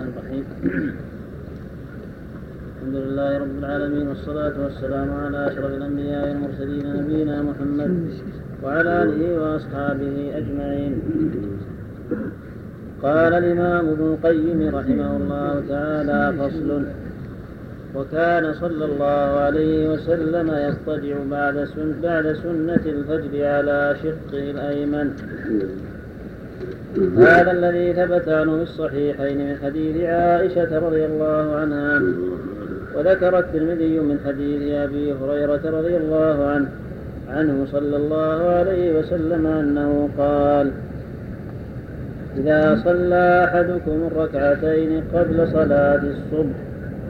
الرحمن الرحيم. الحمد لله رب العالمين والصلاة والسلام على أشرف الأنبياء والمرسلين نبينا محمد وعلى آله وأصحابه أجمعين. قال الإمام ابن القيم رحمه الله تعالى فصل وكان صلى الله عليه وسلم يضطجع بعد بعد سنة الفجر على شقه الأيمن. هذا الذي ثبت عنه في الصحيحين من حديث عائشة رضي الله عنها. وذكر الترمذي من حديث أبي هريرة رضي الله عنه عنه صلى الله عليه وسلم أنه قال إذا صلى أحدكم الركعتين قبل صلاة الصبح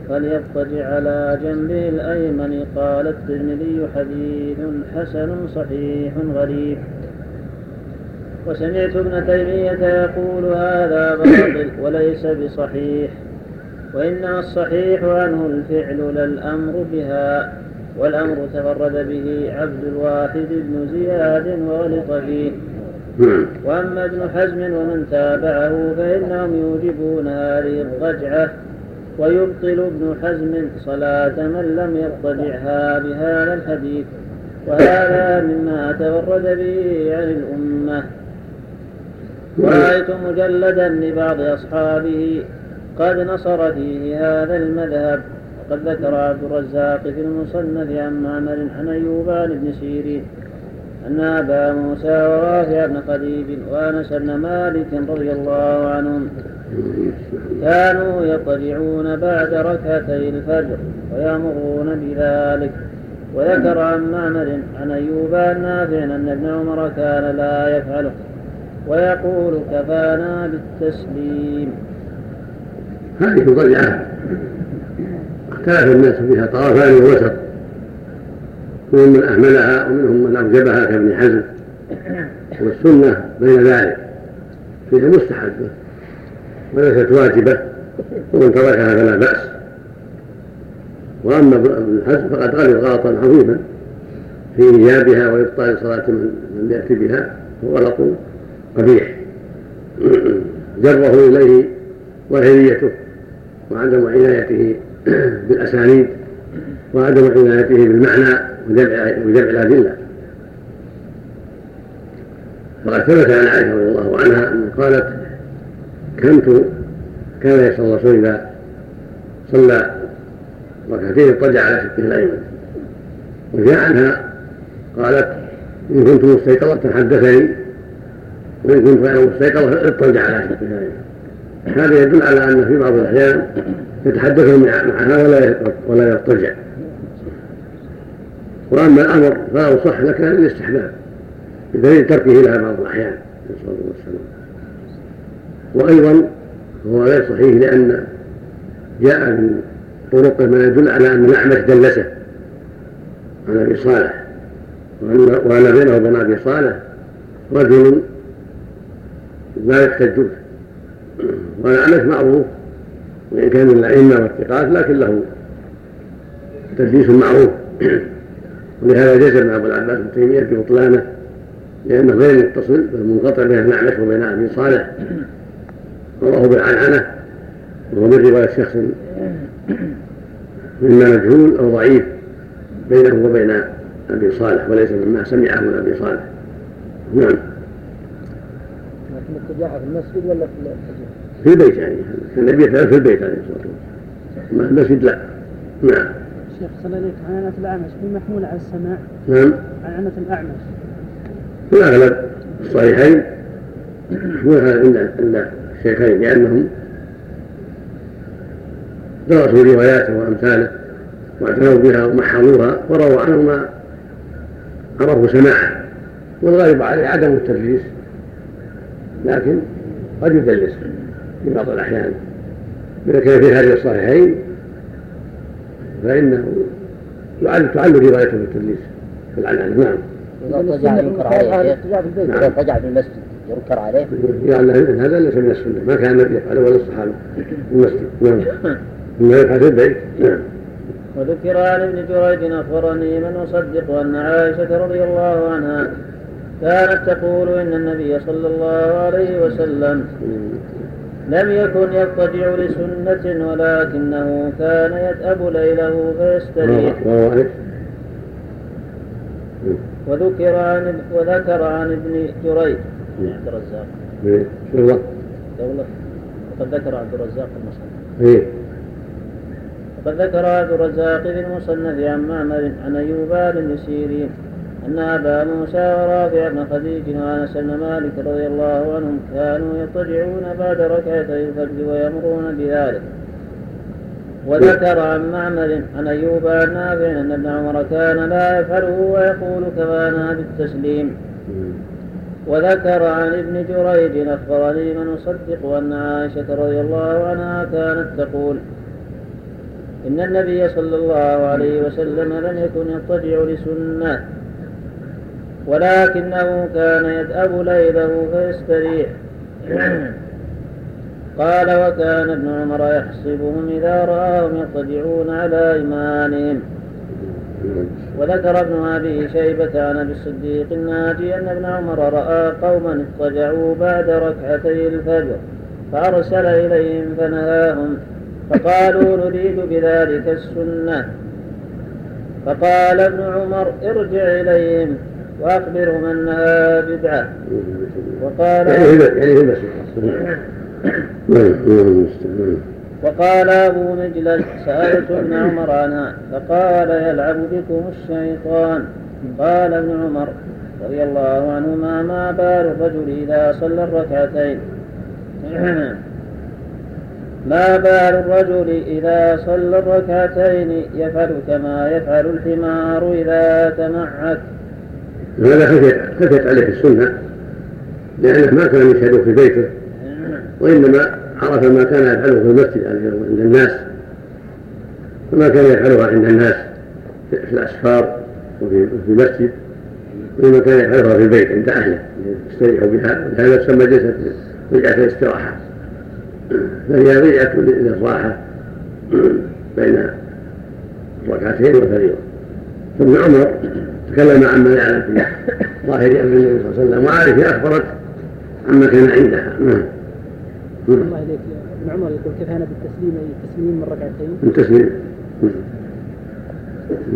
فليضطجع على جنبه الأيمن. قال الترمذي حديث حسن صحيح غريب. وسمعت ابن تيمية يقول هذا باطل وليس بصحيح وإنما الصحيح عنه الفعل لا الأمر بها والأمر تفرد به عبد الواحد بن زياد وغلط فيه نعم. وأما ابن حزم ومن تابعه فإنهم يوجبون هذه الضجعة ويبطل ابن حزم صلاة من لم يضطجعها بهذا الحديث وهذا مما تفرد به عن الأمة ورأيت مجلدا لبعض أصحابه قد نصر فيه هذا المذهب. وقد ذكر عبد الرزاق في المصنف عن معمر عن أيوب عن ابن سيرين أن أبا موسى ورافع بن خديج وأنس بن مالك رضي الله عنهم كانوا يطلعون بعد ركعتي الفجر ويأمرون بذلك. وذكر عن معمر عن أيوب عن نافع أن ابن عمر كان لا يفعله. ويقول كفانا بالتسليم. هذه ضيعة اختلف الناس فيها طرفان ووسط. منهم من أهملها ومنهم من أوجبها كابن حزم. والسنة بين ذلك فيها مستحبة وليست واجبة ومن تركها فلا بأس. وأما ابن حزم فقد غلط غلطا عظيما في إيجابها وإبطال صلاة من يأتي بها وغلط قبيح جره إليه وهريته وعدم عنايته بالأسانيد وعدم عنايته بالمعنى وجمع الأدلة. فقد ثبت عن عائشة رضي الله عنها أنها قالت كنت كان يصلى الرسول إذا صلى ركعتين اضطجع على شقه الأيمن وجاء عنها قالت إن كنت مستيقظة حدثني وإن كنت غير مستيقظة اضطجع على هذا. يدل على أن في بعض الأحيان يتحدث معها ولا ولا يضطجع وأما الأمر فلو صح لكان الاستحباب بدليل تركه لها بعض الأحيان. نسال الله والسلام وأيضا هو غير صحيح لأن جاء من طرق ما يدل على أن الأعمش دلسه عن أبي صالح وان بينه وبين أبي صالح رجل لا يحتج والاعمش معروف وإن كان من الأئمة والثقات لكن له تدليس معروف. ولهذا جزم أبو العباس ابن تيمية ببطلانة لأنه غير متصل بل منقطع بين الاعمش وبين أبي صالح رواه بالعنعنة وهو من رواية شخص مما مجهول أو ضعيف بينه وبين أبي صالح وليس مما سمعه من أبي صالح. نعم. التجاهل في المسجد ولا في في البيت يعني. كان النبي يفعل في البيت عليه الصلاة والسلام. المسجد لا. نعم. شيخ صلى الله عليه عنعنة الأعمش. هي محمولة على السماع. نعم. عنعنة الأعمش. في الأغلب الصحيحين محمولة عند الشيخين لأنهم درسوا رواياته وأمثاله واعتنوا بها ومحضوها ورووا عنه ما عرفوا سماعه. والغالب عليه عدم التدليس. لكن قد يدلس في بعض الأحيان إذا كان في هذه الصحيحين فإنه تعل روايته بالتدليس في العنعنة نعم. ارتجع ينكر عليه ارتجع في المسجد ينكر عليه؟ يعني هذا ليس من السنة. ما كان النبي يفعله ولا الصحابة في المسجد. نعم. إنما يفعل في البيت. نعم. وذكر عن ابن جريج أخبرني من أصدق أن عائشة رضي الله عنها كانت تقول إن النبي صلى الله عليه وسلم لم يكن يضطجع لسنة ولكنه كان يتأب ليله فيستريح؟ وذكر عن وذكر عن ابن جريج. عبد الرزاق؟ دولة. وقد ذكر عبد الرزاق المصنف. إيه. وقد ذكر عبد الرزاق في المصنف عن معمر عن أيوب بن سيرين. أن أبا موسى ورافع بن خديج وأنس بن مالك رضي الله عنهم كانوا يضطجعون بعد ركعتي الفجر ويامرون بذلك. وذكر عن معمر عن أيوب عن نافع أن ابن عمر كان لا يفعله ويقول كفانا بالتسليم. وذكر عن ابن جريج أخبرني من أصدق أن عائشة رضي الله عنها كانت تقول إن النبي صلى الله عليه وسلم لم يكن يضطجع لسنة. ولكنه كان يدأب ليله فيستريح. قال وكان ابن عمر يحسبهم إذا رآهم يضطجعون على إيمانهم. وذكر ابن أبي شيبة عن أبي الصديق الناجي أن ابن عمر رأى قوما اضطجعوا بعد ركعتي الفجر فأرسل إليهم فنهاهم. فقالوا نريد بذلك السنة. فقال ابن عمر ارجع إليهم. وأخبرهم أنها بدعة. وقال يعني يعني في المسجد وقال أبو مجلس سألت ابن عمر عنها فقال يلعب بكم الشيطان. قال ابن عمر رضي الله عنهما ما بال الرجل إذا صلى الركعتين؟ ما بال الرجل إذا صلى الركعتين؟ يفعل كما يفعل الحمار إذا تمعك هذا خفيت عليه السنة؟ لأنه ما كان يشهد في بيته وإنما عرف ما كان يفعله في المسجد عند الناس وما كان يفعلها عند الناس في الأسفار وفي المسجد وما كان يفعلها في البيت عند أهله يستريح بها ولهذا تسمى جلسة بيعة الاستراحة. فهي بيعة للراحة بين ركعتين وفريضة ثم عمر تكلم عما يعلم في ظاهر أمر النبي صلى الله عليه وسلم وعائشه أخبرت عما كان عندها. نعم. الله إليك ابن عمر يقول كيف أنا بالتسليم؟ التسليم من ركعتين؟ التسليم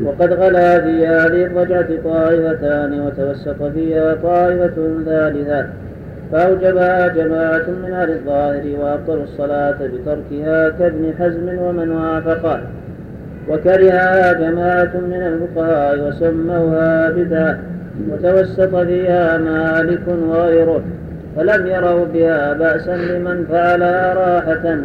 وقد غلا في هذه الرجعة طائفتان وتوسط فيها طائفة ثالثة فأوجبها جماعة من أهل الظاهر وأبطلوا الصلاة بتركها كابن حزم ومن وافقه. وكرهها جماعة من الفقهاء وسموها بدعة وتوسط فيها مالك وغيره فلم يروا بها بأسا لمن فعلها راحة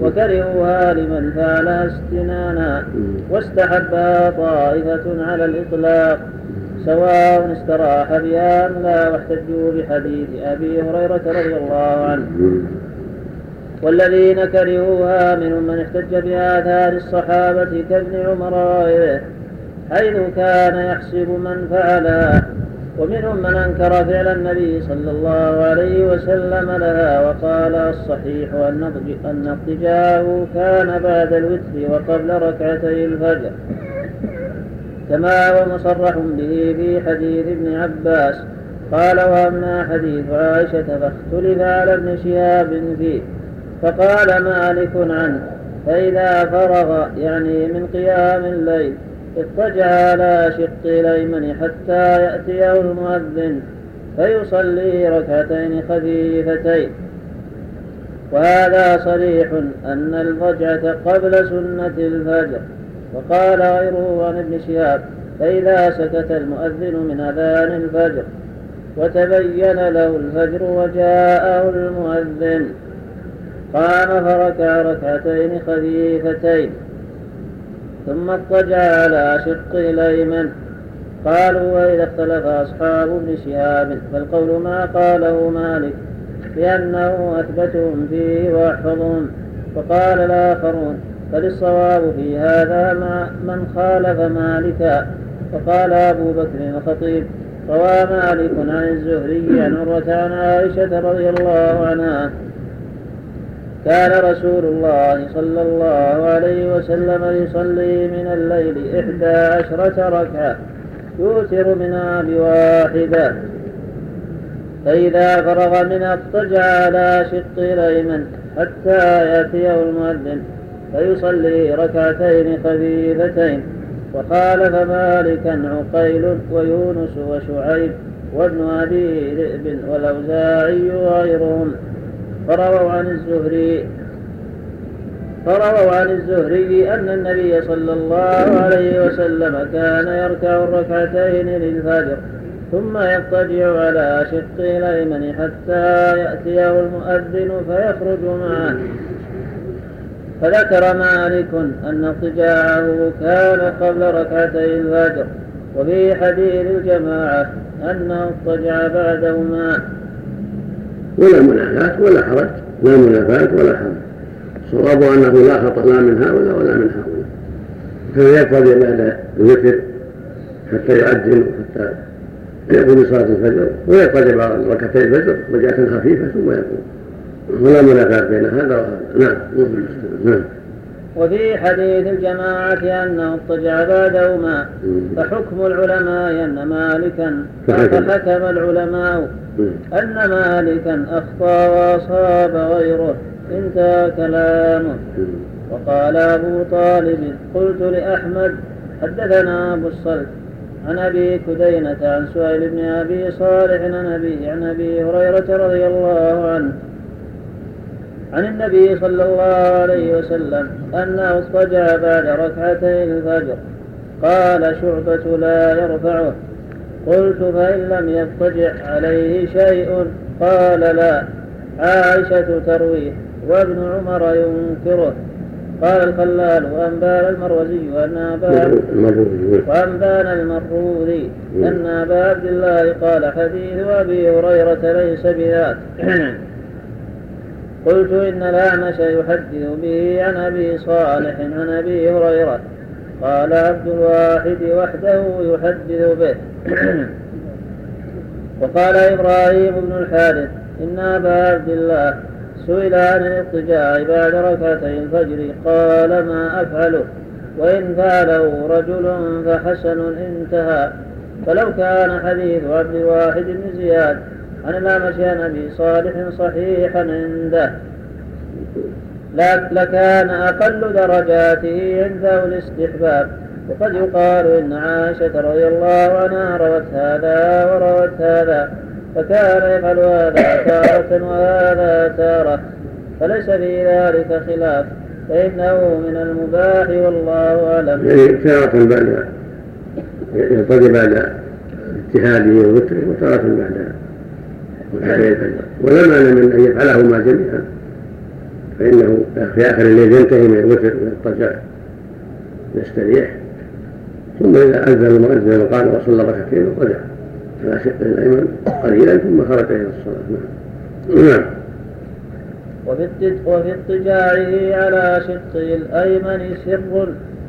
وكرهوها لمن فعلها استنانا واستحبها طائفة على الإطلاق سواء استراح بها أم لا واحتجوا بحديث أبي هريرة رضي الله عنه. والذين كرهوها منهم من احتج بآثار الصحابة كابن عمر وغيره حيث كان يحسب من فعلها ومنهم من أنكر فعل النبي صلى الله عليه وسلم لها وقال الصحيح أن اضطجاعه كان بعد الوتر وقبل ركعتي الفجر. كما هو مصرح به في حديث ابن عباس. قال وأما حديث عائشة فاختلف على ابن شهاب فيه. فقال مالك عنه فإذا فرغ يعني من قيام الليل اضطجع على شق الأيمن حتى يأتيه المؤذن فيصلي ركعتين خفيفتين. وهذا صريح أن الضجعة قبل سنة الفجر. وقال غيره عن ابن شهاب فإذا سكت المؤذن من أذان الفجر وتبين له الفجر وجاءه المؤذن. قام فركع ركعتين خفيفتين ثم اضطجع على شق الأيمن. قالوا وإذا اختلف أصحاب ابن شهاب فالقول ما قاله مالك لأنه أثبتهم فيه وأحفظهم فقال الآخرون فللصواب في هذا مع من خالف مالكا وقال أبو بكر الخطيب روى مالك عن الزهري عن عائشة رضي الله عنها كان رسول الله صلى الله عليه وسلم يصلي من الليل إحدى عشرة ركعة يوتر منها بواحدة فإذا فرغ منها اضطجع على شق الأيمن حتى يأتيه المؤذن فيصلي ركعتين خفيفتين. وخالف مالكا عقيل ويونس وشعيب وابن أبي ذئب والأوزاعي وغيرهم. فرووا عن الزهري فرووا عن الزهري أن النبي صلى الله عليه وسلم كان يركع الركعتين للفجر ثم يضطجع على شقه الأيمن حتى يأتيه المؤذن فيخرج معه. فذكر مالك أن اضطجاعه كان قبل ركعتي الفجر وفي حديث الجماعة أنه اضطجع بعدهما. ولا منافاة ولا حرج لا منافاة ولا حرج. الصواب أنه لا خطأ لا من هؤلاء ولا من هؤلاء. فيقتضي بعد الوتر حتى يؤذن حتى يقوم صلاة الفجر؟ ويقتضي بعض ركعتي الفجر ركعة خفيفة ثم يقوم. ولا منافاة بين هذا وهذا. نعم. نعم. وفي حديث الجماعة أنه اضطجع بعدهما فحكم العلماء أن مالكا فحكم العلماء أن مالكا أخطأ وأصاب غيره انتهى كلامه. وقال أبو طالب قلت لأحمد حدثنا أبو الصلت عن أبي كدينة عن سهيل بن أبي صالح عن ابي عن أبي هريرة رضي الله عنه عن النبي صلى الله عليه وسلم أنه اضطجع بعد ركعتي الفجر. قال شعبة لا يرفعه. قلت فإن لم يضطجع عليه شيء. قال لا. عائشة ترويه وابن عمر ينكره. قال الخلال وأنبان المروزي أن أبا وأنبان المروزي. أن أبا عبد الله قال حديث أبي هريرة ليس بذاك قلت إن الأعمش يحدث به عن أبي صالح عن أبي هريرة. قال عبد الواحد وحده يحدث به. وقال إبراهيم بن الحارث إن أبا عبد الله سئل عن الاضطجاع بعد ركعتي الفجر. قال ما أفعله؟ وإن فعله رجل فحسن انتهى فلو كان حديث عبد الواحد بن زياد عن الأعمش عن أبي صالح صحيحا عنده لكان أقل درجاته عنده الاستحباب. وقد يقال إن عائشة رضي الله عنها روت هذا وروت هذا فكان يفعل هذا تارة وهذا تارة فليس في ذلك خلاف فإنه من المباح والله أعلم. يعني تارة بعد يقضي بعد اجتهاده ووتره وتارة بعد ولا مانع من أن يفعلهما جميعا. فإنه في آخر الليل ينتهي من الوتر ويضطجع يستريح. ثم إذا أذن المؤذن وقال وصلى ركعتين اضطجع على شقه الايمن قليلا ثم خرج إلى الصلاة. نعم. نعم. وفي اضطجاعه على شقه الأيمن سر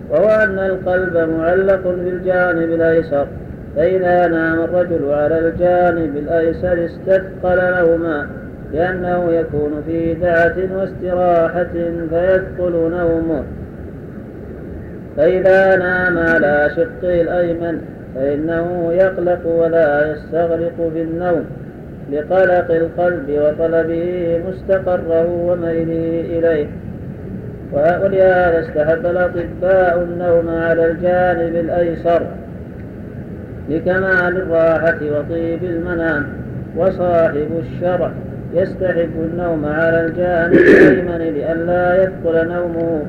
وهو أن القلب معلق بالجانب الأيسر. فإذا نام الرجل على الجانب الأيسر استثقل نوما لأنه يكون في دعة واستراحة فيثقل نومه. فإذا نام على شقه الأيمن فإنه يقلق ولا يستغرق في النوم لقلق القلب وطلبه مستقره وميله إليه. ولهذا استحب الأطباء النوم على الجانب الأيسر. لكمال الراحة وطيب المنام. وصاحب الشرع يستحب النوم على الجانب الأيمن لئلا يثقل نومه.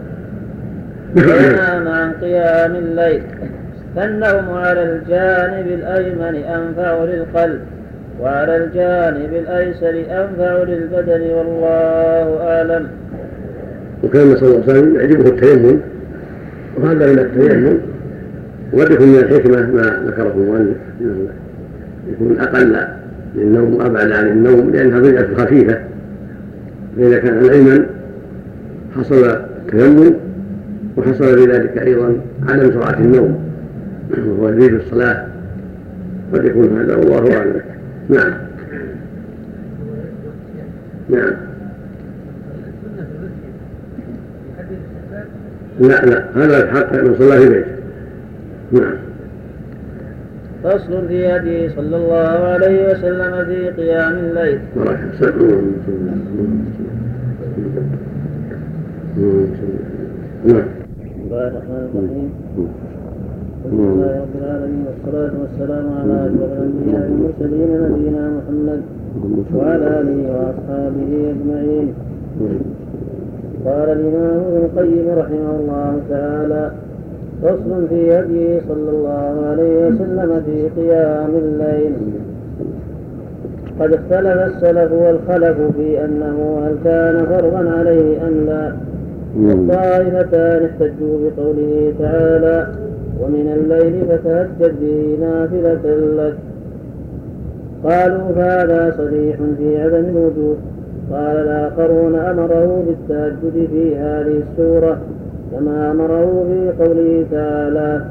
وينام عن قيام الليل. فالنوم على الجانب الأيمن أنفع للقلب وعلى الجانب الأيسر أنفع للبدن والله أعلم. وكان صلى الله عليه وسلم يعجبه التيمم. وهذا من التيمم. وقد يكون من الحكمة ما ذكره المؤلف يكون أقل للنوم وأبعد عن النوم لأنها بدعة خفيفة. فإذا كان الأيمن حصل التيمم وحصل بذلك أيضا عدم سرعة النوم. وهو يزيد الصلاة. قد يكون هذا والله أعلم. نعم. نعم. لا لا هذا الحق من صلى في بيته نعم. فصل في هديه صلى الله عليه وسلم في قيام الليل. نعم. بسم الله الرحمن الرحيم. الحمد لله رب العالمين والصلاة والسلام على أشرف الأنبياء والمرسلين نبينا محمد وعلى آله وأصحابه أجمعين. قال الإمام ابن القيم رحمه الله تعالى فصل في هديه صلى الله عليه وسلم في قيام الليل. قد اختلف السلف والخلف في أنه هل كان فرضا عليه أم لا. الطائفتان احتجوا بقوله تعالى ومن الليل فتهجد به نافلة لك. قالوا فهذا صريح في عدم الوجود. قال الآخرون أمره بالتهجد في هذه السورة. كما أمره في قوله تعالى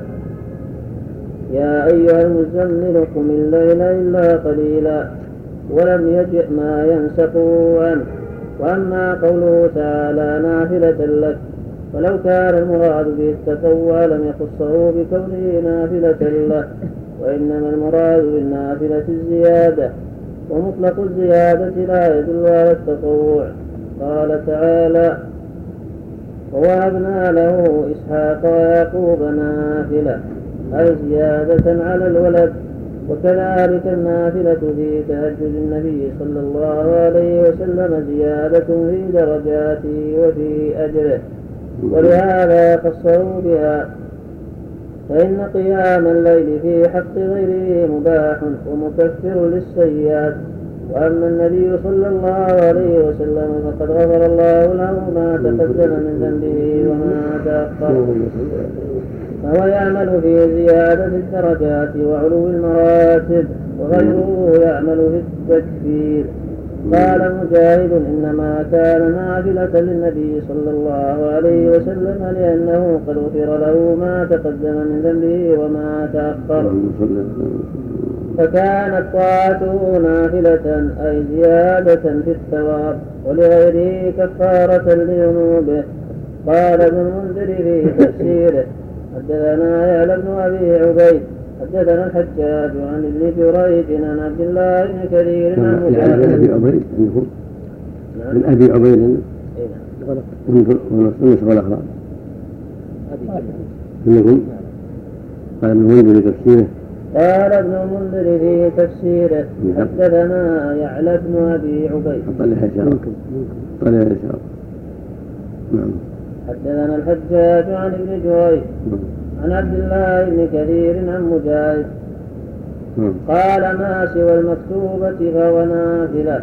يا أيها المزمل قم الليل إلا قليلا ولم يجئ ما ينسقه عنه وأما قوله تعالى نافلة لك ولو كان المراد به التطوع لم يخصه بكونه نافلة له وإنما المراد بالنافلة الزيادة ومطلق الزيادة لا يدل على التطوع. قال تعالى ووهبنا له إسحاق ويعقوب نافلة أي زيادة على الولد وكذلك النافلة في تهجد النبي صلى الله عليه وسلم زيادة في درجاته وفي أجره. ولهذا خصه بها فإن قيام الليل في حق غيره مباح ومكفر للسيئات. وأما النبي صلى الله عليه وسلم فقد غفر الله له ما تقدم من ذنبه وما تأخر. فهو يعمل في زيادة الدرجات وعلو المراتب وغيره يعمل في التكفير. قال مجاهد إنما كان نافلة للنبي صلى الله عليه وسلم لأنه قد غفر له ما تقدم من ذنبه وما تأخر. فكانت طاعته نافلة أي زيادة في الثواب ولغيره كفارة لذنوبه. قال ابن المنذر في تفسيره حدثنا يعلى بن أبي عبيد حدثنا الحجاج عن ابن جريج عن عبد الله بن كثير عن مجاهد. يعني أبي عبيد عندكم نعم. من أبي عبيد اي نعم. والنسخه الاخرى عندكم قال ابن منذر في تفسيره قال ابن المنذر في تفسيره نعم. حدثنا يعلى بن أبي عبيد. طلع شاء الله طلع نعم. حدثنا الحجاج عن ابن جريج. عن عبد الله بن كثير عن مجاهد. قال ما سوى المكتوبة فهو نافلة.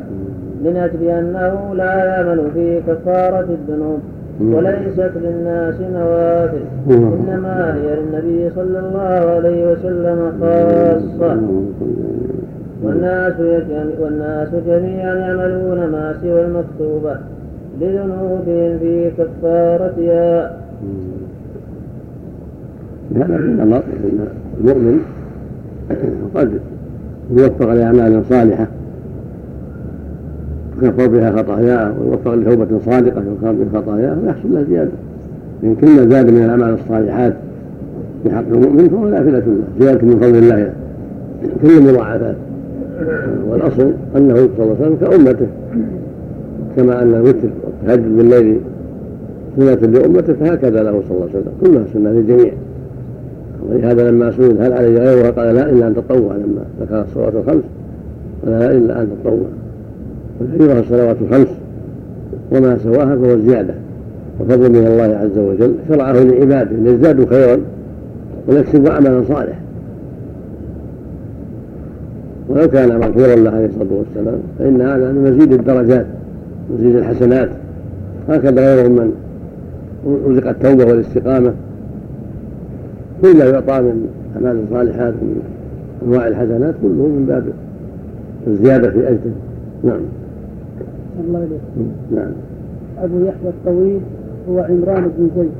من أجل أنه لا يعمل في كفارة الذنوب. وليست للناس نوافل إنما هي للنبي صلى الله عليه وسلم خاصة. والناس والناس جميعا يعملون ما سوى المكتوبة لذنوبهم في كفارتها. هذا من المؤمن قد يوفق لأعمال صالحة يكفر بها خطاياه ويوفق لتوبة صادقة يكفر بها خطاياه ويحصل له زيادة. لأن كل ما زاد من الأعمال الصالحات في حق المؤمن فهو نافلة له. زيادة من فضل الله كل المضاعفات. والأصل أنه صلى الله عليه وسلم كأمته. كما أن الوتر والتهجد بالليل سنة لأمته فهكذا له صلى الله عليه وسلم. كلها سنة للجميع. ولهذا لما سئل هل علي غيرها؟ قال لا إلا أن تطوع لما ذكر الصلوات الخمس قال لا إلا أن تطوع. وكثيرها الصلوات الخمس وما سواها فهو الزيادة وفضل من الله عز وجل شرعه لعباده ليزدادوا خيرا ويكسبوا عملا صالحا. ولو كان مغفورا له عليه الصلاة والسلام فإن هذا من مزيد الدرجات مزيد الحسنات. هكذا غيرهم من رزق التوبة والاستقامة. كل يعطى من أعمال الصالحات من أنواع الحسنات كله من باب الزيادة في اجره نعم. الله إليك نعم. أبو يحيى الطويل هو عمران بن زيد.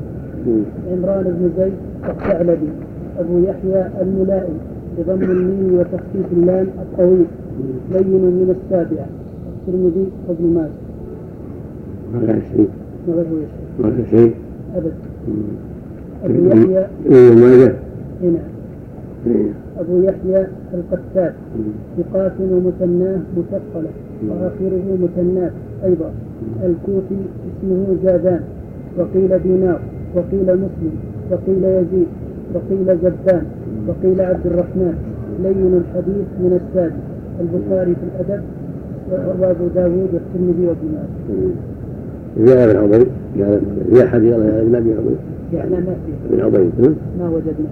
عمران بن زيد الثعلبي. أبو يحيى الملائم بضم الميم وتخفيف اللام الطويل. لين من السابعة. الترمذي وابن ماجه. ما غير شيء ما غير شيء. أبد أبو يحيى ابن ماجه نعم. أبو يحيى القتال. ثقات ومثناه مثقلة. وآخره مثنات أيضا. الكوفي اسمه زادان وقيل دينار وقيل مسلم وقيل يزيد وقيل زبان وقيل عبد الرحمن. لين الحديث من السادس. البخاري في الأدب وأبو داوود والترمذي وابن ماجه. يا بن عبيد يا حديث يا ابن أبي عبيد يعني ما في. بن عبيد ما وجدنا.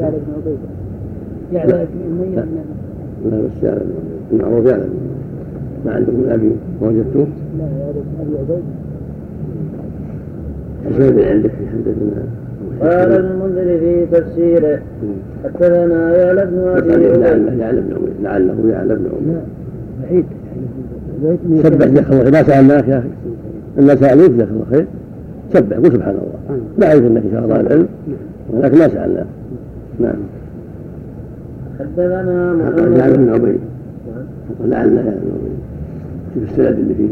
يعلى بن عبيد يعلى بن أمية لا. بس يعلم بن عوض يعلم ما عندكم من أبي؟ وجدتوه لا يعلى بن أبي عبيد. حسين عندك حدثنا قال المنذر في تفسيره حدثنا يا بن أبي لعله عبيد. لعله بن عمير لعله يعلم بن لا بعيد. سبح جزاك الله خير. ما سالناك يا أخي. إلا سالوك جزاك الله خير. سبح قل سبحان الله. لا أعرف إنك إن شاء الله العلم. ولكن ما سالناك نعم. حدثنا محمد. بن عبيد لعل يعلم بن عبيد شوف السند اللي فيه.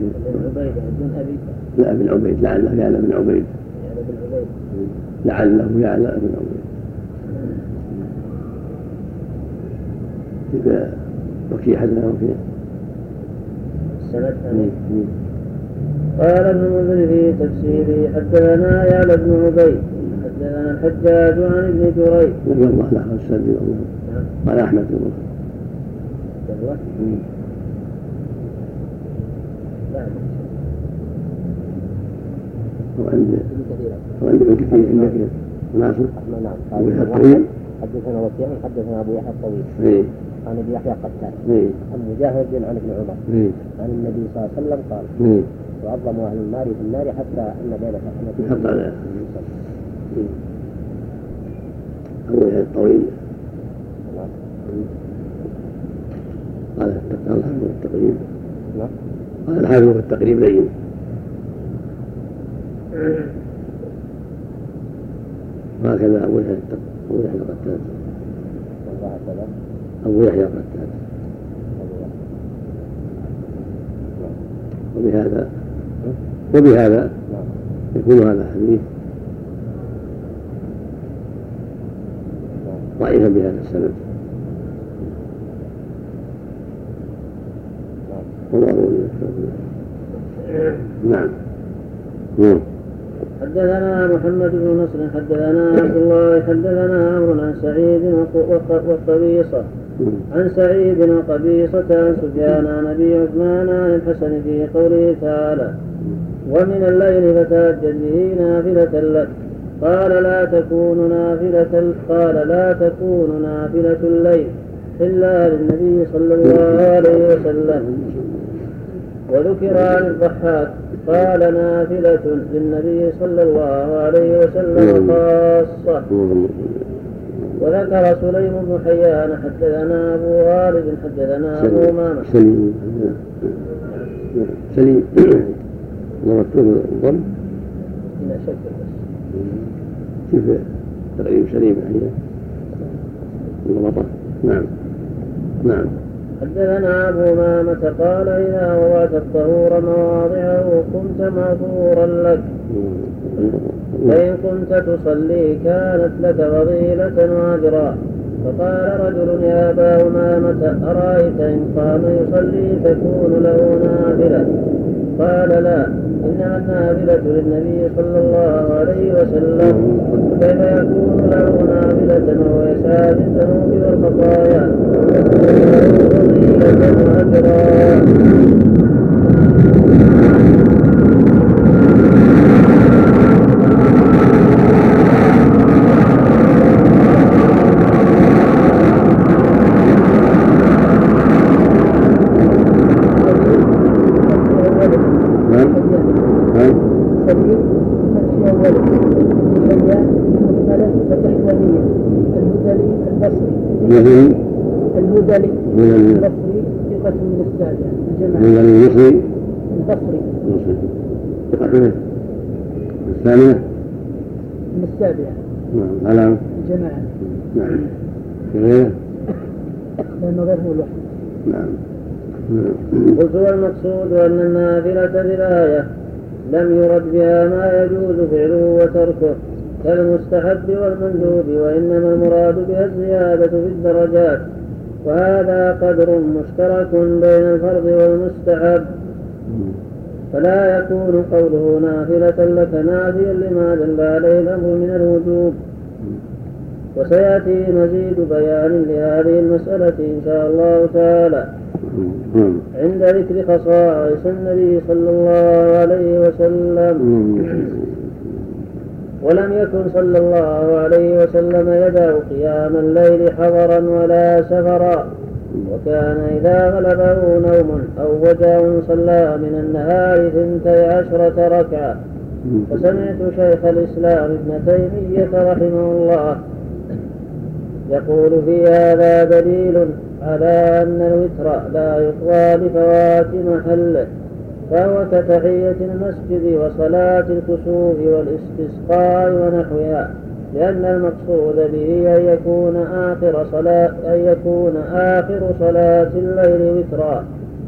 لا بن عبيد. لعله يعلم بن عبيد. لعله يعلم بن عبيد. إذا وكي حدنا وكي السند قال ابن المنذر في تفسيره حدثنا يا بن عبيد. حدثنا الحجاج عن ابن جريج. نبي الله له السند نعم. قال أحمد بن الله يلا. لا وعند وعند ابن كثير عندك ناصر نعم. الطويل. حدثنا وكيع حدثنا أبو يحيى الطويل. اي عن أبي يحيى قتال. اي عن مجاهد عن ابن عمر. اي عن النبي صلى الله عليه وسلم قال يعظم أهل النار في النار حتى أن بين على أبو يحيى الطويل. قال قال التقريب. نعم. قال الحافظ في التقريب لين. وهكذا أبو يحيى أبو يحيى القتاد أبو يحيى القتاد وبهذا وبهذا يكون هذا الحديث ضعيفا بهذا السند والله. نعم. نعم. حدثنا محمد بن نصر حدثنا عبد الله حدثنا عمرو عن سعيد وق- وق- وقبيصة. عن سعيد وقبيصة عن سفيان عن أبي عثمان عن الحسن في قوله تعالى ومن الليل فتهجد به نافلة لك قال لا تكون نافلة قال لا تكون نافلة الليل إلا للنبي صلى الله عليه وسلم. وذكر عن الضحاك قال نافلة للنبي صلى الله عليه وسلم خاصة. وذكر سليم بن حيان حدثنا أبو غالب حدثنا أبو أمامة. سليم. سليم. ضربته الضم إلى شك كيف تقريب سليم ضبطه نعم. نعم. حدثنا أبو أمامة قال إذا وضعت الطهور مواضعه كنت مغفورا لك. فإن كنت تصلي كانت لك فضيلة وأجرا. فقال رجل يا أبا أمامة أرأيت إن قام يصلي تكون له نافلة؟ قال لا إنما النافلة للنبي صلى الله عليه وسلم. كيف يكون له نافلة وهو يسعى بالذنوب والخطايا الحياء المهملة فتحوانية الهذلي البصري. البصري ثقة من السابع الجماعة من المصري البصري المصري ثقة الثامنة؟ من السابع نعم علامة الجماعة نعم. في غيره لأنه غير هو الوحيد نعم. نعم قلت والمقصود أن النافلة بالآية لم يرد بها ما يجوز فعله وتركه كالمستحب والمندوب وإنما المراد بها الزيادة في الدرجات. وهذا قدر مشترك بين الفرض والمستحب. فلا يكون قوله نافلة لك نافيا لما دل عليه الأمر من الوجوب. وسيأتي مزيد بيان لهذه المسألة إن شاء الله تعالى. عند ذكر خصائص النبي صلى الله عليه وسلم. ولم يكن صلى الله عليه وسلم يدع قيام الليل حضرا ولا سفرا. وكان إذا غلبه نوم أو وجع صلى من النهار ثنتي عشرة ركعة. فسمعت شيخ الإسلام ابن تيمية رحمه الله يقول في هذا دليل على أن الوتر لا يقضى لفوات محله. فهو كتحية المسجد وصلاة الكسوف والاستسقاء ونحوها لأن المقصود به أن يكون آخر صلاة أن يكون آخر صلاة الليل وترا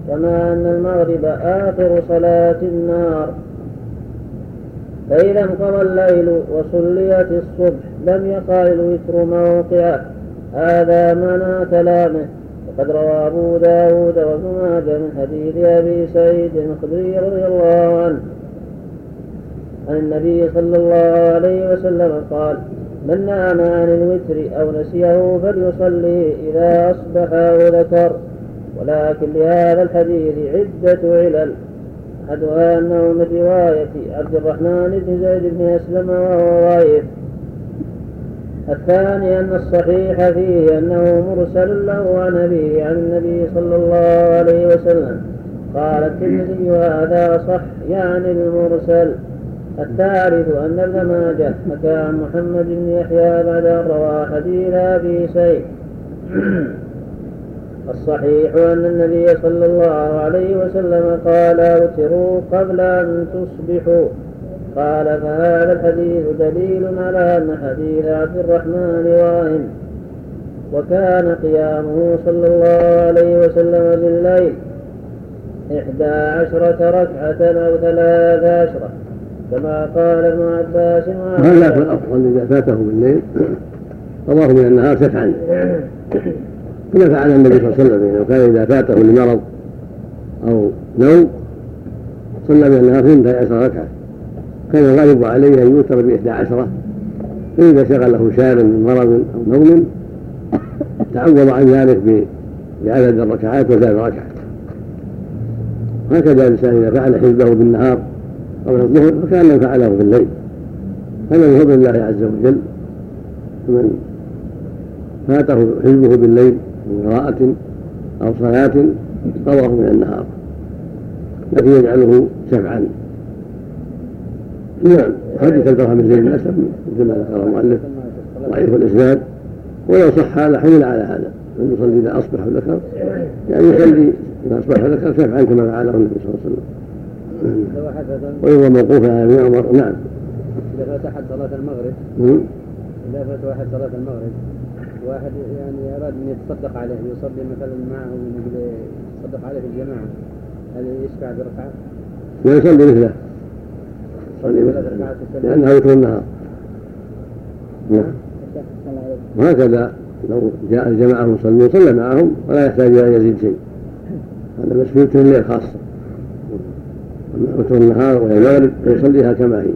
كما أن المغرب آخر صلاة النار. فإذا انقضى الليل وصليت الصبح لم يقع الوتر موقعه هذا معنى كلامه. وقد روى أبو داود ماجه من حديث أبي سعيد الخدري رضي الله عنه. عن النبي صلى الله عليه وسلم قال من نام عن الوتر أو نسيه فليصلي إذا أصبح أو ذكر. ولكن لهذا الحديث عدة علل. أحدها أنه من رواية عبد الرحمن بن زيد بن أسلم وهو ضعيف. الثاني أن الصحيح فيه أنه مرسل له عن عن النبي صلى الله عليه وسلم. قال الترمذي هذا صح يعني المرسل. الثالث أن ابن ماجه حكى عن محمد بن يحيى بعد أن روى حديث أبي سيد الصحيح أن النبي صلى الله عليه وسلم قال اوتروا قبل أن تصبحوا. قال فهذا الحديث دليل على أن حديث عبد الرحمن واهن. وكان قيامه صلى الله عليه وسلم بالليل إحدى عشرة ركعة أو ثلاث عشرة كما قال ابن عباس وهذا في الأفضل إذا فاته بالليل. قضاه من النهار شفعا كما فعل النبي صلى الله عليه وسلم انه كان إذا فاته لمرض أو نوم صلى من النهار اثنتي عشر ركعة. كان الغالب عليه أن يوتر بإحدى عشره. فإذا شغله شاغل من مرض أو نوم تعوض عن ذلك بعدد الركعات وزاد ركعه هكذا الإنسان إذا فعل حزبه بالنهار قبل الظهر فكانه فعله في الليل. هذا من فضل الله عز وجل. فمن فاته حزبه بالليل من قراءة أو صلاة قضاه من النهار. لكن يجعله شفعا. نعم حديث الدرهم الليل الأسف مثل ما ذكر المؤلف ضعيف الإسناد ولو صح هذا حمل على هذا أن يصلي إذا أصبح وذكر يعني يصلي إذا أصبح وذكر شفعا كما فعله النبي صلى الله عليه وسلم. ويروى موقوفا على ابن عمر نعم. إذا فات أحد صلاة المغرب إذا فات واحد صلاة المغرب واحد يعني أراد أن يتصدق عليه يصلي مثلا معه يتصدق عليه في الجماعة هل يشفع بركعة؟ ويصلي مثله. يصلي مثله لأنه يكون النهار نعم. وهكذا لو جاء الجماعة المصلين صلى معهم ولا يحتاج إلى أن يزيد شيء. هذا بس في الليل خاصة. وتر النهار وهي المغرب فيصليها كما هي.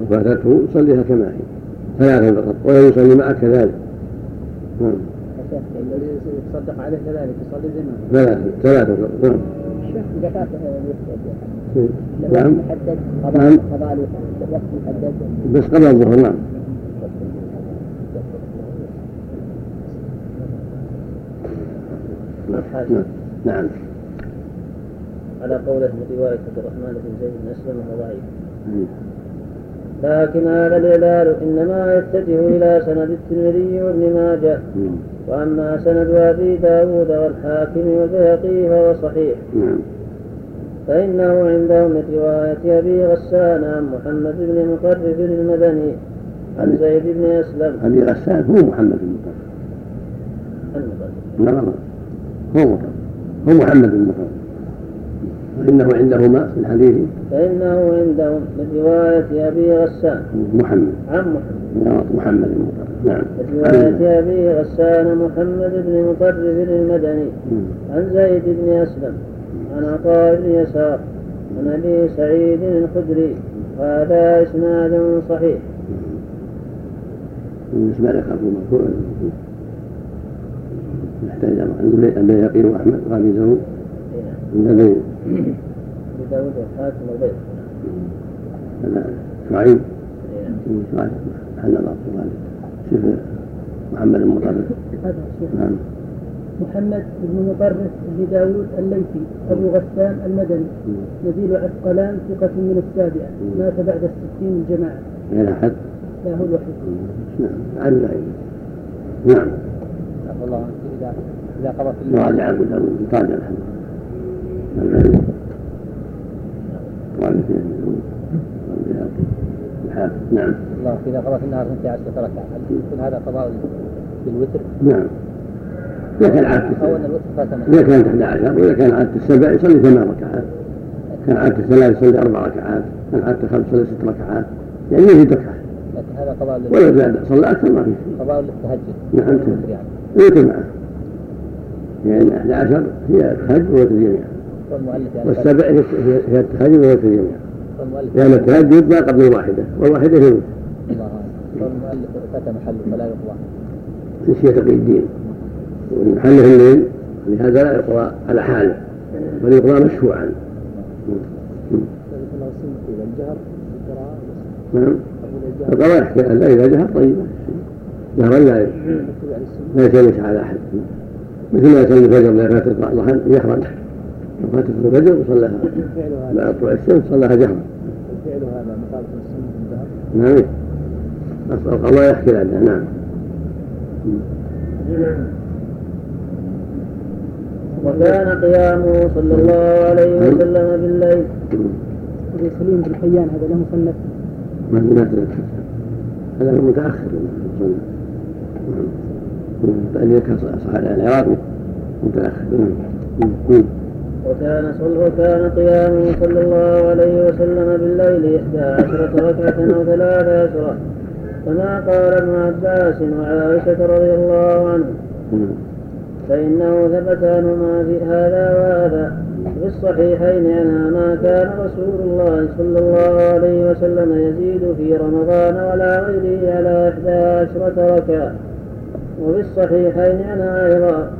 أو فاتته يصليها كما هي. ثلاثا فقط. ولا يصلي معك كذلك. نعم. الذي يتصدق عليه كذلك يصلي زي ما ثلاثة. ثلاثة نعم. الشيخ فات نعم. نعم. بس قبل الظهر نعم. نعم. نعم على قوله من رواية عبد الرحمن بن زيد بن أسلم وهو ضعيف لكن هذا الإعلال إنما يتجه إلى سند الترمذي وابن ماجه. وأما سند أبي داود والحاكم والبيهقي فهو صحيح. نعم. فإنه عندهم من رواية أبي غسان عن محمد بن مطرف المدني عن زيد بن أسلم. أبي غسان هو محمد بن المطرف نعم هو مطرف هو محمد بن مطرف فإنه عندهما في الحديث. فإنه عندهم من رواية أبي غسان. محمد. عن محمد. محمد المطرف نعم. من رواية أبي غسان محمد بن مطرف المدني عن زيد بن أسلم. عن عطاء بن يسار عن أبي سعيد الخدري هذا إسناد صحيح. بالنسبة لك أبو مرفوع نحتاج نقول البيهقي وأحمد غالي داود عند أبي داود والحاكم والبيت هذا شعيب. شعيب. محل الله. شوف محمد المطرف. نعم. محمد بن مطرف بن داود الليثي أبو غسان المدني. نزيل عسقلان ثقة من السابعة. مات بعد الستين الجماعة غير أحد؟ لا هو الوحيد. نعم. عن نعم. الله إذا إذا قضى في راجع أبو داود راجع الحمد نعم. الله إذا قضى في النهار 12 ركعة هل يكون هذا قضاء للوتر؟ نعم. إذا كان عادة إذا كانت 11 وإذا كان عادة السبع يصلي ثمان ركعات. كان عادة الثلاث يصلي أربع ركعات. كان عادة الخمس يصلي ست ركعات. يعني يزيد ركعة لكن هذا قضاء ولو زاد صلى أكثر ما في. قضاء للتهجد. نعم. يعني. وتر معه. يعني 11 هي التهجد ووتر جميعا يعني والسبع هي التهجد ووتر جميعا لأن التهجد ما قبل الواحدة والواحدة هي لله والمؤلف فات محله فلا يقضى. نسية تقي الدين. ومحله الليل لهذا لا يقضى على حاله بل يقضى مشفوعا نعم. القضاء يحكي إذا جهر طيب. جهرا لا لا يتلمس على أحد. مثل ما يصلي الفجر لا فاتت ضحى يحرم لو فاتت الفجر وصلاها بعد طلوع الشمس صلاها جهرا. هذا نعم القضاء يحكي عنها نعم. وكان قيامه صلى الله عليه وسلم بالليل سليم بن حيان هذا له مصنف. ما ما هذا هو متأخر. بل صح العراقي متأخر. وكان صلى وكان قيامه صلى الله عليه وسلم بالليل إحدى عشرة ركعة أو ثلاث عشرة. كما قال ابن عباس وعائشة رضي الله عنه. فإنه ثبت عنهما في هذا وهذا في الصحيحين أنها ما كان رسول الله صلى الله عليه وسلم يزيد في رمضان ولا غيره على إحدى عشرة ركعة. وفي الصحيحين أنها أيضا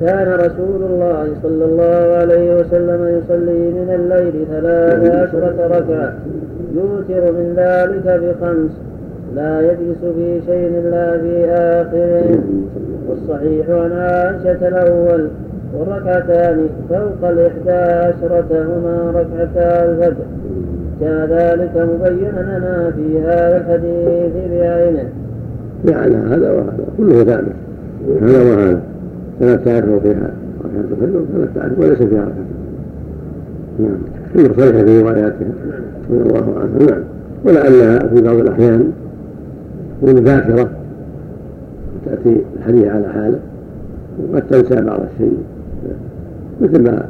كان رسول الله صلى الله عليه وسلم يصلي من الليل ثلاث عشرة ركعة. يوتر من ذلك بخمس. لا يجلس في شيء إلا في آخره. والصحيح عن عائشة الأول والركعتان فوق الإحدى عشرة هما ركعتا الفجر. كان ذلك مبينا لنا في هذا الحديث بعينه. يعني هذا وهذا كله ثابت. هذا وهذا. فلا تعرف فيها ركعة الفجر فلا تعرف وليس فيها ركعة نعم. كله صريحة في رواياتها رضي الله عنها نعم. ولعلها في بعض الأحيان تكون ذاكرة تأتي الحديث على حاله وقد تنسى بعض الشيء. مثل ما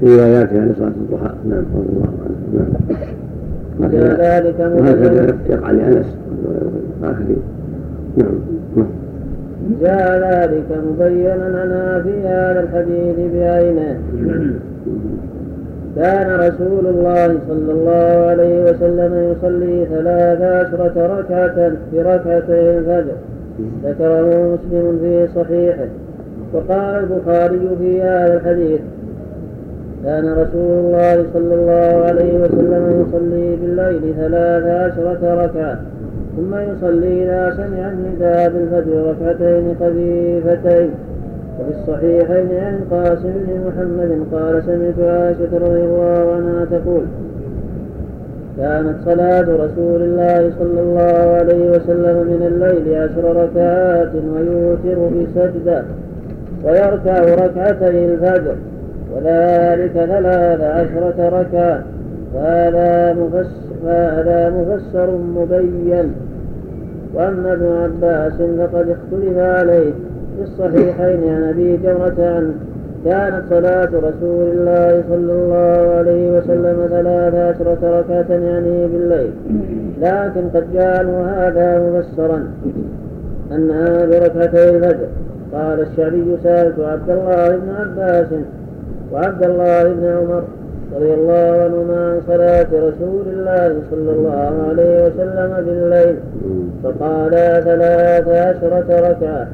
في رواياتها لصلاة الضحى. نعم رضي الله عنه. نعم. كذلك وهكذا يقع لأنس والآخرين نعم. نعم جاء ذلك مبينا لنا في هذا الحديث بعينه كان رسول الله صلى الله عليه وسلم يصلي ثلاث عشرة ركعة في ركعتي الفجر. ذكره مسلم في صحيحه وقال البخاري في هذا الحديث كان رسول الله صلى الله عليه وسلم يصلي بالليل ثلاث عشرة ركعة ثم يصلي إذا سمع النداء بالفجر ركعتين خفيفتين. وفي الصحيحين عن قاسم بن محمد قال سمعت عائشة رضي الله عنها تقول كانت صلاة رسول الله صلى الله عليه وسلم من الليل عشر ركعات ويوتر بسجدة ويركع ركعتي الفجر. وذلك ثلاث عشرة ركعة. فهذا مفسر, فهذا مفسر مبين. وأما ابن عباس فقد اختلف عليه في الصحيحين عن أبي جمرة عنه كانت صلاة رسول الله صلى الله عليه وسلم ثلاث عشرة ركعة يعني بالليل. لكن قد جعلوا هذا مفسرا أنها بركعتي الفجر. قال الشعبي سألت عبد الله بن عباس وعبد الله بن عمر رضي الله عنهما عن صلاة رسول الله صلى الله عليه وسلم بالليل. فقالا ثلاث عشرة ركعة.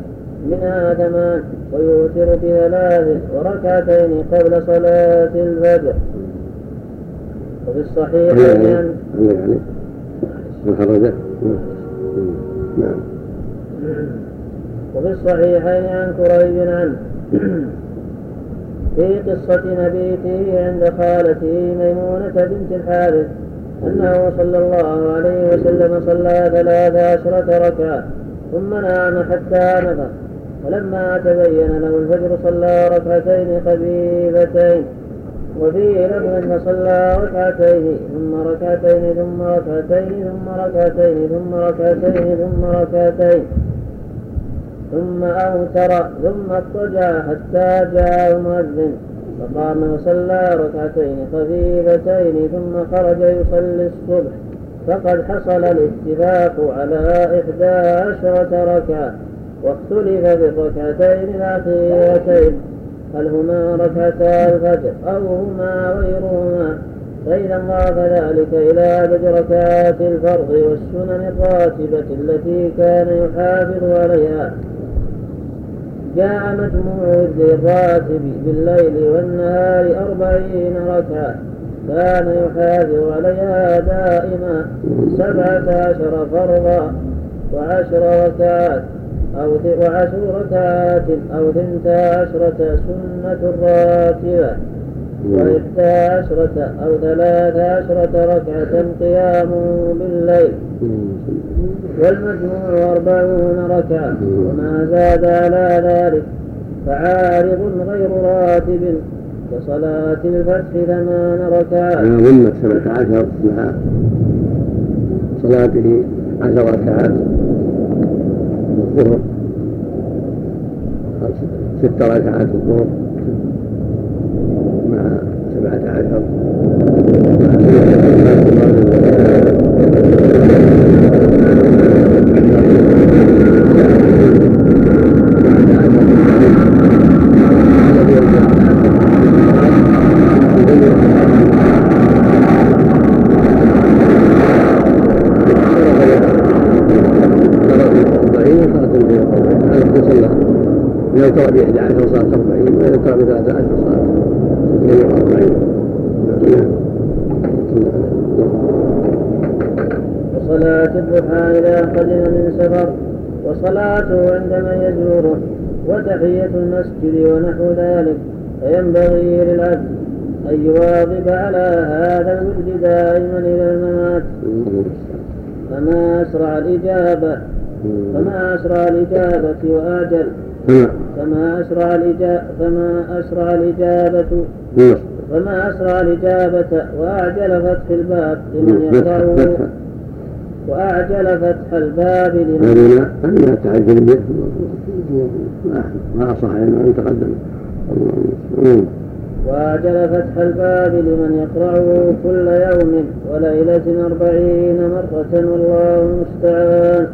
منها ثمان ويوتر بثلاث وركعتين قبل صلاة الفجر. وفي الصحيح يعني يعني. خرج نعم. وفي الصحيحين عن كريب عنه في قصة مبيته عند خالته ميمونة بنت الحارث أنه صلى الله عليه وسلم صلى ثلاث عشرة ركعة ثم نام حتى نفخ. ولما تبين له الفجر صلى ركعتين خفيفتين. وفيه لفظ فصلى ركعتين ثم ركعتين ثم ركعتين ثم ركعتين ثم ركعتين ثم ركعتين. ثم أوتر ثم اضطجع حتى جاء المؤذن. فقام وصلى ركعتين خفيفتين ثم خرج يصلي الصبح. فقد حصل الاتفاق على إحدى عشرة ركعة. واختلف في الركعتين الأخيرتين هل هما ركعتا الفجر أو هما غيرهما؟ فإذا انضاف ذلك إلى عدد ركعات الفرض والسنن الراتبة التي كان يحافظ عليها. جاء مجموع الراتب بالليل والنهار أربعين ركعة كان يحافظ عليها دائما سبعة عشر فرضا وعشر ركعات. أو وعشر ركعات أو ثنتا عشرة سنة راتبة. وإحدى عشرة أو ثلاث عشرة ركعة قيام بالليل. والمجموع أربعون ركعة. وما زاد على ذلك فعارض غير راتب. كصلاة الفتح ثمان ركعات. أنا ضمت سبعة عشر مع صلاته عشر ركعات. الظهر ست ركعات الظهر مع سبعة عشر يقرأ ب 11 صلاة 40 ويقرأ ب 13 صلاة 42 وصلاة الضحى إذا قدم من سفر وصلاته عندما يزوره وتحية المسجد ونحو ذلك فينبغي للعبد أن يواظب على هذا الورد دائما إلى الممات. فما أسرع الإجابة فما أسرع الإجابة وأعجل فما أسرع الإجابة فما أسرع الإجابة فما أسرع الإجابة وأعجل فتح الباب لمن يقرأه وأعجل فتح الباب لمن هذه هذه تعجل به ما أصح أن تقدم. وأعجل فتح الباب لمن يقرأه كل يوم وليلة أربعين مرة والله المستعان.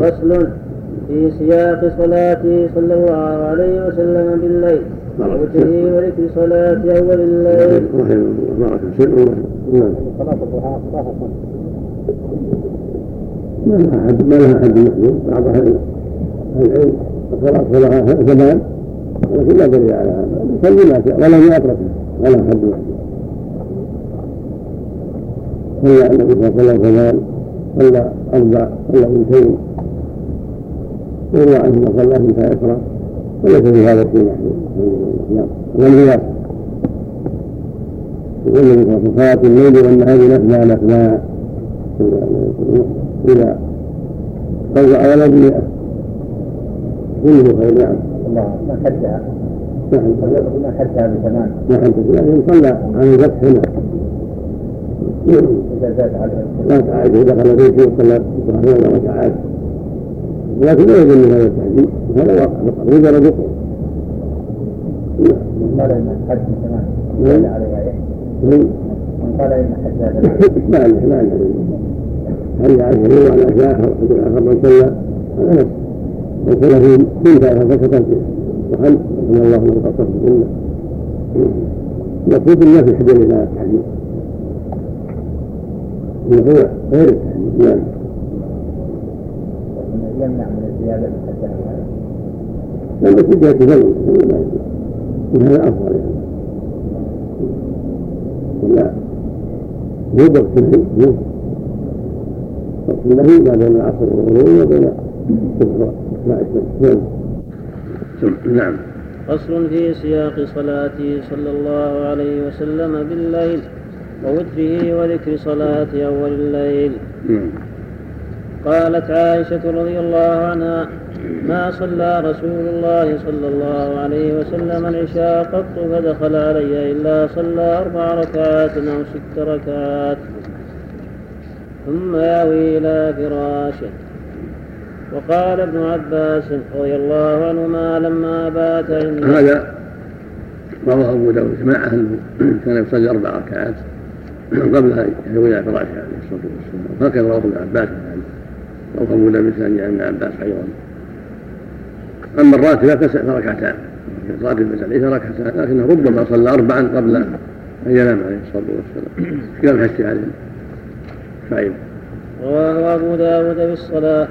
فصل في سياق صلاته صلى الله عليه وسلم بالليل. ووتره وذكر صلاة أول الليل. رحمه الله نعم. صلاة الضحى ما لها حد ما لها حد محدود بعض أهل العلم الصلاة صلاة زمان ولكن لا دليل على هذا يصلي ما شاء ولم يتركه ولا حد محدود صلى النبي صلى الله عليه وسلم صلى أربع صلى اثنتين يروى عنه صلى اثنتا عشرة وليس في هذا الشيء والقياس يقول النبي صلى الله عليه وسلم صلاة الليل والنهار مثنى مثنى إذا قضى ولد مئة كله خير نعم الله ما حدها ما حدها بثمان ما حدها لكن صلى عن الفتح هنا. إذا زاد على لا تعاد دخل بيته وصلى ركعات ولكن لا يظن هذا التعليم هذا واقع. فقط مجرد وقوع من قال إن حد كمان نعم. عليها من قال إن حد هذا ما عليه ما عليه هل عليه وعلى أشياء اخر من صلى؟ هذا نفس من صلى في كل فسقط وهل رحم الله من قصر السنة المقصود ما في حدود إلى التحديد الموضوع غير التحديد نعم يمنع من الزياده هذا لما في جهة فضل هذا أفضل يعني. ولا هو وقت النهي وقت النهي ما بين العصر والغروب وبين الصبح نعم. نعم. فصل في سياق صلاته صلى الله عليه وسلم بالليل ووتره وذكر صلاة أول الليل. نعم. قالت عائشة رضي الله عنها ما صلى رسول الله صلى الله عليه وسلم العشاء قط فدخل علي إلا صلى أربع ركعات أو ست ركعات. ثم يأوي إلى فراشه. وقال ابن عباس رضي الله عنهما لما بات هذا رواه أبو داود جماعة أنه كان يصلي أربع ركعات قبل أن يهوي إلى فراشه عليه الصلاة والسلام هكذا رواه ابن عباس. ابو داود بن ابن عباس أيضا. أما الراتبه فركعتان الراتبه ليس ركعتان. لكنه ربما صلى اربعا قبل أن ينام عليه الصلاة والسلام. كما حكي عليه فعيل رواه أبو داود بالصلاة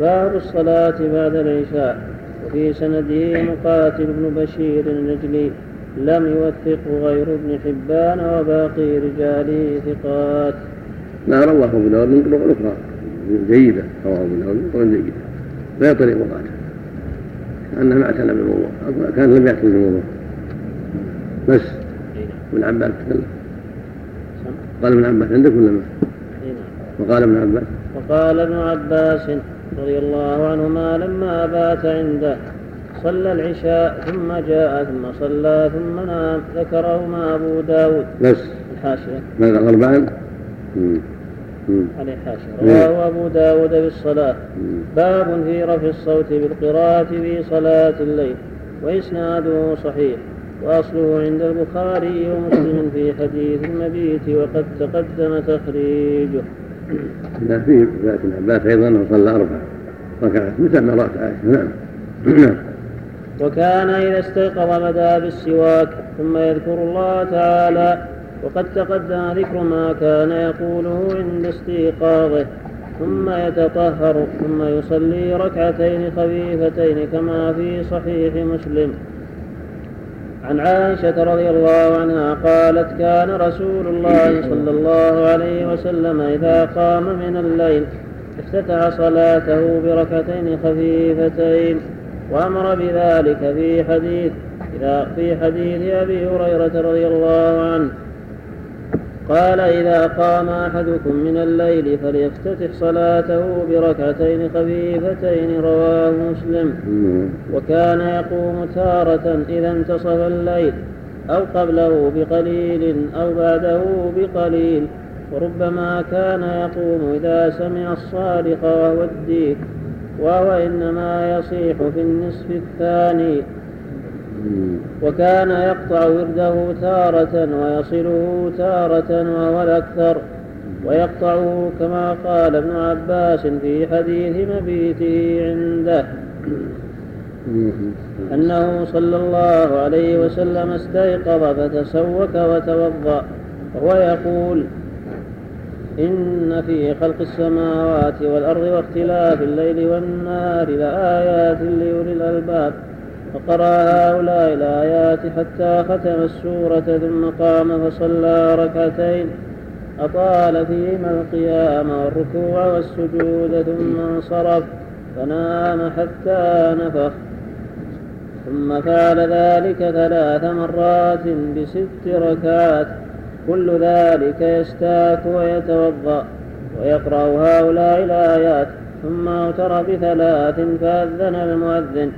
باب الصلاة بعد العشاء. وفي سنده مقاتل بن بشير النجلي لم يوثقه غير ابن حبان وباقي رجاله ثقات. ما رواه أبو داود من طرق أخرى جيدة رواه أبو داود من طرق جيدة. غير طريق مقاتل كانه ما اعتنى بالوضوء كان لم يعتني بالوضوء بس. ابن عباس تكلم قال ابن عباس عندك ولا ما؟ وقال ابن عباس. وقال ابن عباس رضي الله عنهما لما بات عنده صلى العشاء ثم جاء ثم صلى ثم نام ذكرهما أبو داود. بس. الحاشية. ماذا أربعا؟ عليه حاشية رواه أبو داود بالصلاة. باب في رفع الصوت بالقراءة في صلاة الليل وإسناده صحيح وأصله عند البخاري ومسلم في حديث المبيت وقد تقدم تخريجه. لا في رواية ابن عباس أيضا أنه صلى أربع ركعات. مثل ما رأت عائشة؟ نعم. نعم. وكان إذا استيقظ بدا بالسواك ثم يذكر الله تعالى وقد تقدم ذكر ما كان يقوله عند استيقاظه ثم يتطهر ثم يصلي ركعتين خفيفتين كما في صحيح مسلم. عن عائشة رضي الله عنها قالت كان رسول الله صلى الله عليه وسلم إذا قام من الليل افتتح صلاته بركعتين خفيفتين وأمر بذلك في حديث في حديث أبي هريرة رضي الله عنه. قال إذا قام أحدكم من الليل فليفتتح صلاته بركعتين خفيفتين رواه مسلم. وكان يقوم تارة إذا انتصف الليل أو قبله بقليل أو بعده بقليل. وربما كان يقوم إذا سمع الصارخ وهو الديك وهو إنما يصيح في النصف الثاني. وكان يقطع ورده تارة ويصله تارة وهو الأكثر ويقطعه كما قال ابن عباس في حديث مبيته عنده أنه صلى الله عليه وسلم استيقظ فتسوك وتوضأ وهو يقول إن في خلق السماوات والأرض واختلاف الليل والنهار لآيات لأولي الألباب. فقرأ هؤلاء الآيات حتى ختم السورة ثم قام فصلى ركعتين. أطال فيهما القيام والركوع والسجود ثم انصرف فنام حتى نفخ. ثم فعل ذلك ثلاث مرات بست ركعات. كل ذلك يستاك ويتوضأ ويقرأ هؤلاء الآيات ثم أوتر بثلاث فأذن المؤذن.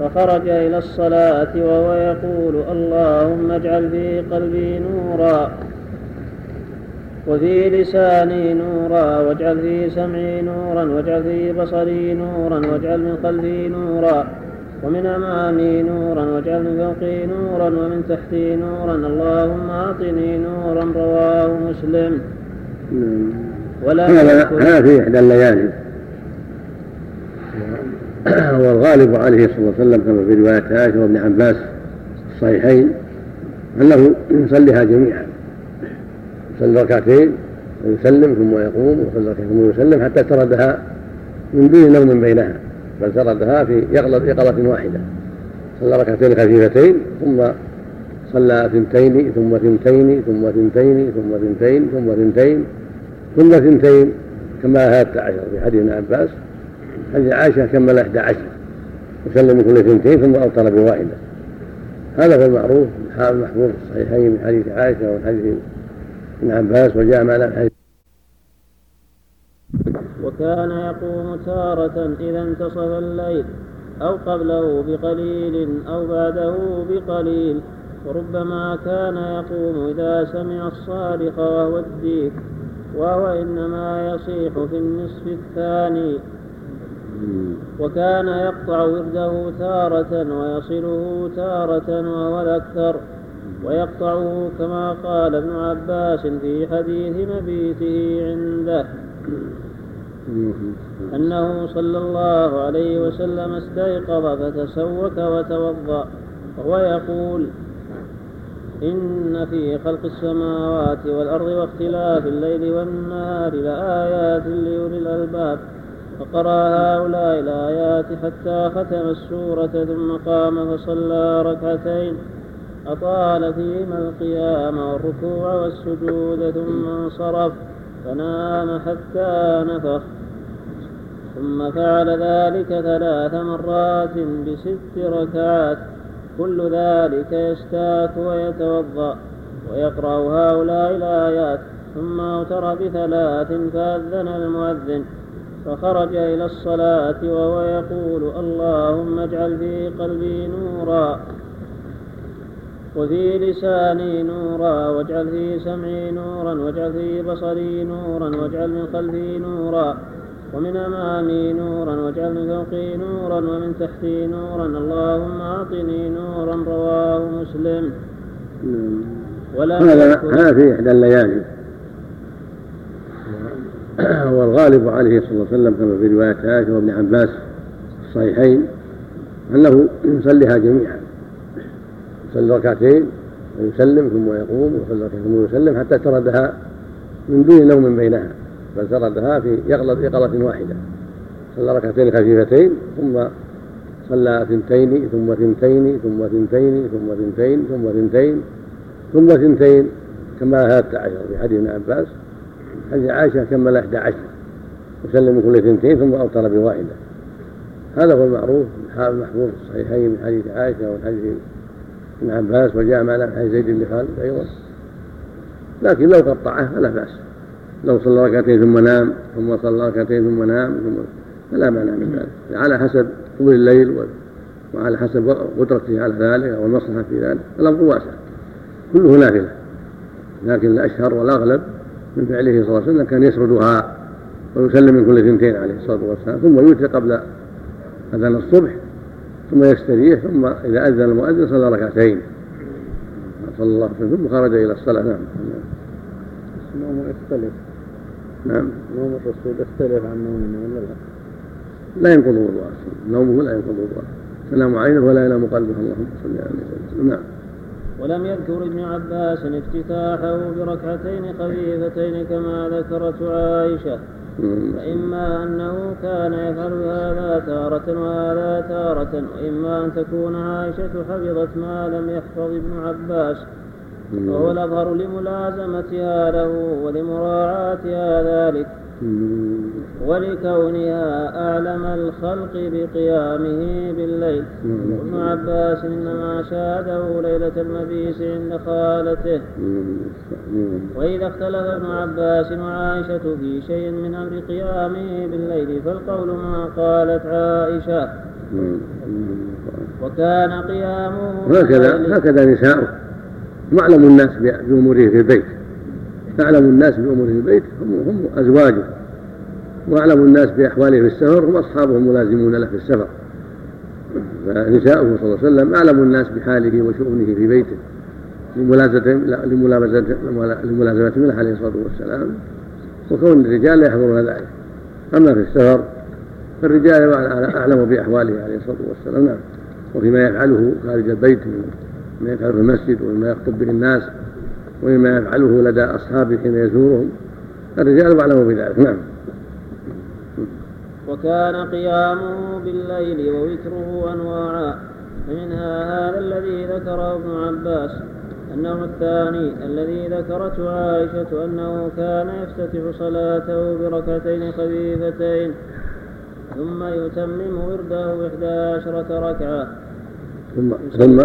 فخرج إلى الصلاة وهو يقول اللهم اجعل في قلبي نورا وفي لساني نورا واجعل في سمعي نورا واجعل في بصري نورا واجعل من خلفي نورا ومن أمامي نورا واجعل من فوقي نورا ومن تحتي نورا اللهم أعطني نورا رواه مسلم ولا هذا هذا في إحدى الليالي. والغالب عليه صلى الله عليه وسلم كما في رواية عائشة وابن عباس الصحيحين أنه يصليها جميعا. يصلي ركعتين ويسلم ثم يقوم ويصلي ركعتين ثم يسلم حتى تردها من دون نوم بينها بل سردها في يقظة واحدة. صلى ركعتين خفيفتين ثم صلى ثنتين ثم ثنتين ثم ثنتين ثم ثنتين ثم ثنتين ثم ثنتين كما هات عشر في حديث ابن عباس حديث عائشة كمل إحدى عشر. وسلم من كل ثنتين ثم أوتر بواحدة. هذا هو المعروف المحفوظ في الصحيحين من حديث عائشة ومن حديث ابن عباس وجاء مع الحديث وكان يقوم تارة إذا انتصف الليل أو قبله بقليل أو بعده بقليل. وربما كان يقوم إذا سمع الصارخ وهو الديك وهو إنما يصيح في النصف الثاني. وكان يقطع ورده تارة ويصله تارة وهو الأكثر ويقطعه كما قال ابن عباس في حديث مبيته عنده أنه صلى الله عليه وسلم استيقظ فتسوك وتوضأ وهو يقول إن في خلق السماوات والأرض واختلاف الليل والنهار لآيات لأولي الألباب. فقرأ هؤلاء الآيات حتى ختم السورة ثم قام فصلى ركعتين. أطال فيهما القيام والركوع والسجود ثم انصرف فنام حتى نفخ. ثم فعل ذلك ثلاث مرات بست ركعات. كل ذلك يستاك ويتوضأ ويقرأ هؤلاء الآيات ثم أوتر بثلاث فأذن المؤذن. فخرج إلى الصلاة وهو يقول اللهم اجعل في قلبي نورا وفي لساني نورا واجعل في سمعي نورا واجعل في بصري نورا واجعل من خلفي نورا ومن أمامي نورا واجعل من فوقي نورا ومن تحتي نورا اللهم أعطني نورا رواه مسلم هذا هذا في إحدى الليالي. والغالب عليه صلى الله عليه وسلم كما في رواية عائشة وابن عباس الصحيحين أنه يصليها جميعا. يصلي ركعتين ويسلم ثم يقوم ويصلي ركعتين ثم يسلم حتى تردها من دون نوم بينها. بل سردها في يقظة واحدة. صلى ركعتين خفيفتين ثم صلى ثنتين ثم ثنتين ثم ثنتين ثم ثنتين ثم ثنتين ثم ثنتين كما هات عشر في حديث ابن عباس. حديث عائشة كمل إحدى عشر. وسلم من كل ثنتين ثم أوتر بواحدة. هذا هو المعروف المحفوظ في الصحيحين من حديث عائشة ومن حديث ابن عباس وجاء مع حديث زيد بن خالد أيضا. لكن لو قطعه فلا بأس. لو صلى ركعتين ثم نام ثم صلى ركعتين ثم نام ثم فلا مانع من ذلك. على حسب طول الليل وعلى حسب قدرته على ذلك والمصلحة في ذلك الأمر واسع. كله نافلة. لكن الأشهر والأغلب من فعله صلى الله عليه وسلم كان يسردها ويسلم من كل ثنتين عليه الصلاة والسلام ثم يوتر قبل أذان الصبح ثم يستريح ثم إذا أذن المؤذن صلى ركعتين. صلى الله عليه وسلم ثم خرج إلى الصلاة. نعم. نومه يختلف. نعم. نوم الرسول يختلف عن نومنا ولا لا؟ لا ينقض وضوءه. نومه لا ينقض وضوءه. تنام عينه ولا ينام قلبه. اللهم صل على وسلم. نعم. ولم يذكر ابن عباس افتتاحه بركعتين خفيفتين كما ذكرت عائشة. فإما أنه كان يفعل هذا تارة وهذا تارة وإما أن تكون عائشة حفظت ما لم يحفظ ابن عباس. وهو الأظهر لملازمتها له ولمراعاتها ذلك. ولكونها أعلم الخلق بقيامه بالليل. وابن عباس إنما شاهده ليلة المبيس عند خالته. وإذا اختلف ابن عباس وعائشة في شيء من أمر قيامه بالليل فالقول ما قالت عائشة. وكان قيامه هكذا هكذا نساؤه. معلم الناس بأموره في البيت. أعلم الناس بأموره في البيت هم, هم أزواجه. وأعلم الناس بأحواله في السفر هم أصحابه الملازمون له في السفر. فنساؤه صلى الله عليه وسلم أعلم الناس بحاله وشؤونه في بيته. لملازمة منه عليه الصلاة والسلام. وكون الرجال لا يحضرون ذلك. أما في السفر فالرجال أعلم بأحواله عليه الصلاة والسلام. نعم. وفيما يفعله خارج البيت مما يفعله في المسجد ومما يخطب به الناس. ومما يفعله لدى أصحابه حين يزورهم الرجال أعلم بذلك نعم. وكان قيامه بالليل ووتره أنواعا فمنها هذا الذي ذكره ابن عباس النوع الثاني الذي ذكرته عائشة أنه كان يفتتح صلاته بركعتين خفيفتين ثم يتمم ورده إحدى عشرة ركعة. ثم ثم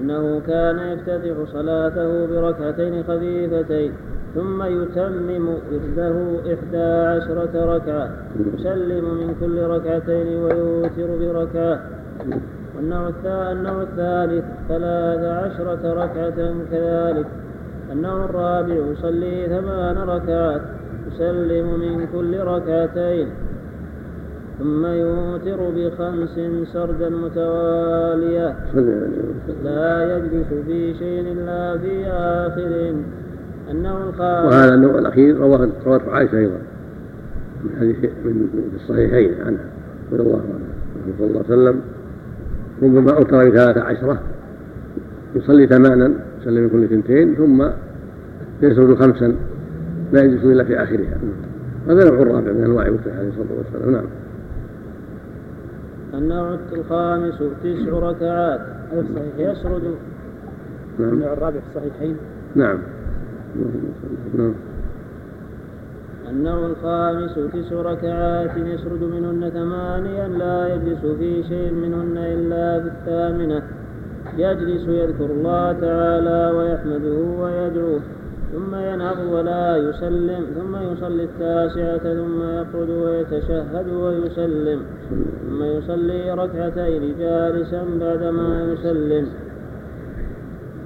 أنه كان يفتتح صلاته بركعتين خفيفتين ثم يتمم ورده إحدى عشرة ركعة يسلم من كل ركعتين ويوتر بركعة. والنوع النوع الثالث ثلاث عشرة ركعة كذلك. النوع الرابع يصلي ثمان ركعات يسلم من كل ركعتين. ثم يوتر بخمس سردا متوالية. لا يجلس في شيء إلا في آخر. النوع الخامس وهذا النوع الأخير رواه رواه عائشة أيضا. من حديث من الصحيحين عنها رضي الله عنها صلى الله عليه وسلم ربما أوتر بثلاث عشرة. يصلي ثمانا يصلي من كل اثنتين ثم يسرد خمسا. لا يجلس إلا في آخرها. هذا النوع الرابع من أنواع وتر عليه الصلاة والسلام. نعم. النوع الخامس تسع ركعات. يسرد. نعم. النوع الرابع في الصحيحين. نعم. نعم النوع الخامس تسع ركعات يسرد منهن ثمانيا لا يجلس في شيء منهن إلا في الثامنة. يجلس يذكر الله تعالى ويحمده ويدعوه. ثم ينهض ولا يسلم ثم يصلي التاسعة ثم يقعد ويتشهد ويسلم ثم يصلي ركعتين جالسا بعدما يسلم.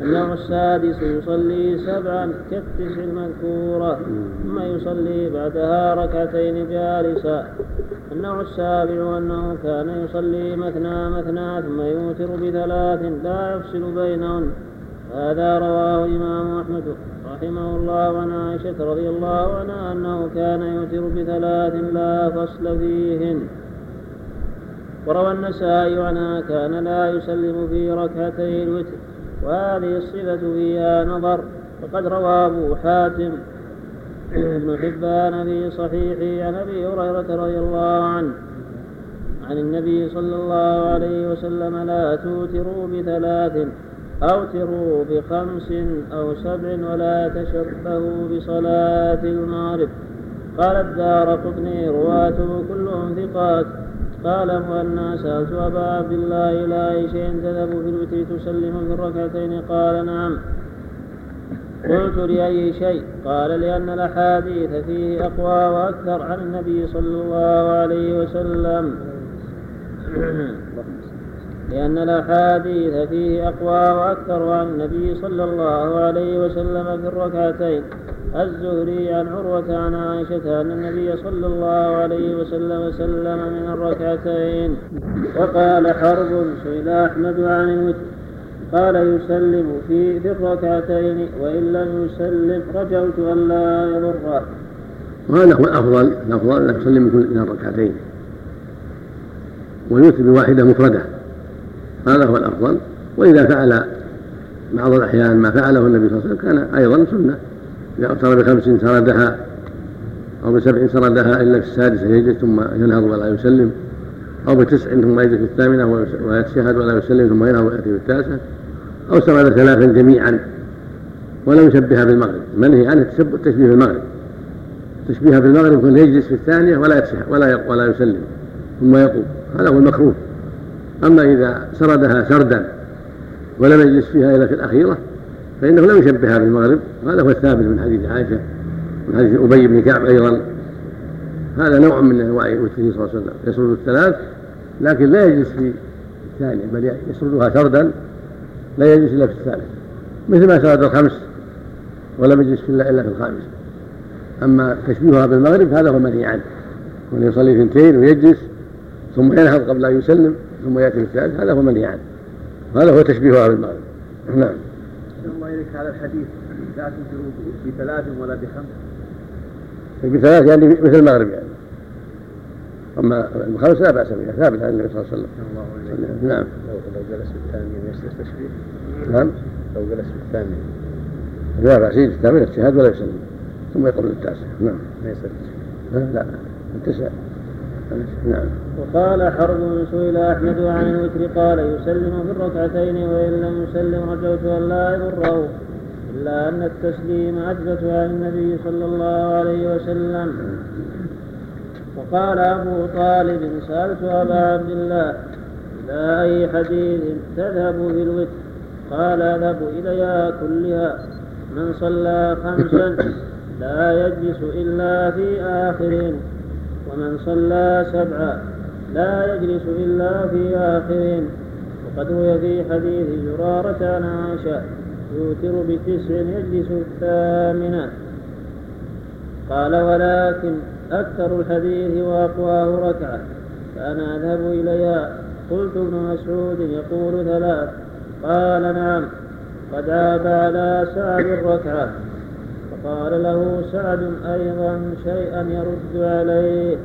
النوع السادس يصلي سبعا كالتسع المذكورة ثم يصلي بعدها ركعتين جالسا. النوع السابع أنه كان يصلي مثنى مثنى ثم يوتر بثلاث لا يفصل بينهن. هذا رواه الإمام أحمد رحمه الله عن عائشة رضي الله عنها أنه كان يوتر بثلاث لا فصل فيهن. وروى النسائي عنها كان لا يسلم في ركعتي الوتر وهذه الصفة فيها نظر وقد روى أبو حاتم ابن حبان في صحيحه عن أبي هريرة رضي الله عنه عن النبي صلى الله عليه وسلم لا توتروا بثلاث أوتروا بخمس أو سبع ولا تشبهوا بصلاة المغرب. قال الدار قطني رواته كلهم ثقات. قال مؤنى سألت أبا عبد الله إلى أي شيء تذهب في الوتر تسلم في الركعتين؟ قال نعم. قلت لأي شيء؟ قال لأن الأحاديث فيه أقوى وأكثر عن النبي صلى الله عليه وسلم. لأن الأحاديث فيه أقوى وأكثر عن النبي صلى الله عليه وسلم في الركعتين. الزهري عن عروة عن عائشة أن النبي صلى الله عليه وسلم سلم من الركعتين. وقال حرب سئل أحمد عن قال يسلم في في الركعتين وإن لم يسلم رجوت أن لا يضر. وهذا هو الأفضل الأفضل أن يسلم من الركعتين. ويوتر بواحدة مفردة. هذا هو الأفضل. وإذا فعل بعض الأحيان ما فعله النبي صلى الله عليه وسلم كان أيضا سنة. إذا أوتر بخمس سردها أو بسبع سردها إلا في السادسة يجلس ثم ينهض ولا يسلم أو بتسع ثم يجلس في الثامنة ويتشهد ولا يسلم ثم ينهض ويأتي في التاسعة أو سرد ثلاثا جميعا ولم يشبهها بالمغرب. منهي عنه التشبيه بالمغرب. تشبيهها بالمغرب يكون يجلس في الثانية ولا يتشهد ولا ولا يسلم ثم يقوم. هذا هو المكروه. أما إذا سردها سردا ولم يجلس فيها إلا في الأخيرة فإنه لم يشبهها بالمغرب. وهذا هو الثابت من حديث عائشة من حديث أبي بن كعب أيضا. هذا نوع من أنواع وتره صلى الله عليه وسلم يسرد الثلاث لكن لا يجلس في الثانية بل يسردها سردا لا يجلس إلا في الثالث. مثل ما سرد الخمس ولم يجلس إلا إلا في الخامسة أما تشبيهها بالمغرب هذا هو المنهي عنه. يصلي اثنتين ويجلس ثم ينهض قبل أن يسلم. ثم يأتي بالثالث هذا هو المنهي عنه هذا هو تشبيهها بالمغرب نعم. الله إليك هذا الحديث لا تنكروا بثلاث ولا بخمس. بثلاث يعني مثل المغرب يعني. أما الخمس لا بأس بها ثابت عن النبي صلى الله عليه وسلم. نعم. لو جلس بالثانية يصير تشبيه نعم. لو جلس بالثانية لا بأس يجلس الثامن اجتهاد ولا يسلم. ثم يقبل التاسع نعم. ما يصير لا لا التسع. نعم. وقال حرب سئل أحمد عن الوتر قال يسلم في الركعتين وإن لم يسلم رجوت أن لا يضره إلا أن التسليم اثبت عن النبي صلى الله عليه وسلم. وقال أبو طالب سألت أبا عبد الله إلى أي حديث تذهب في الوتر قال أذهب اليها كلها. من صلى خمسا لا يجلس إلا في آخرين. ومن صلى سبعا لا يجلس إلا في آخرين. وقد روي في حديث زرارة عن عائشة يوتر بتسع يجلس الثامنة. قال ولكن أكثر الحديث وأقواه ركعة فأنا أذهب إليها. قلت ابن مسعود يقول ثلاث. قال نعم. قد عاب على سعد الركعة. فقال له سعد أيضا شيئا يرد عليه.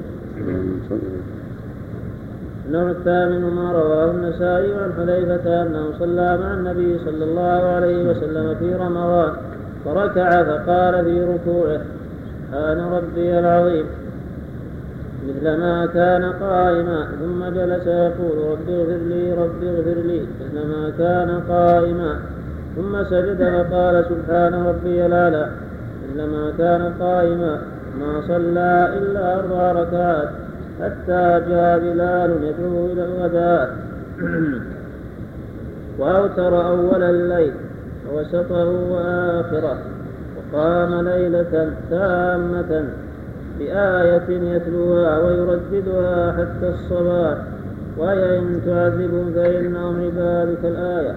النوع الثامن ما رواه النسائي عن حذيفة أنه صلى مع النبي صلى الله عليه وسلم في رمضان فركع فقال في ركوعه سبحان ربي العظيم. مثل ما كان قائما ثم جلس يقول رب اغفر لي رب اغفر لي. مثل ما كان قائما ثم سجد فقال سبحان ربي الأعلى. مثل ما كان قائما ما صلى إلا أربع ركعات حتى جاء بلال يدعو إلى الغداء. وأوتر أول الليل ووسطه وآخره وقام ليلة تامة بآية يتلوها ويرددها حتى الصباح. وهي إن تعذبهم فإنهم عبادك الآية.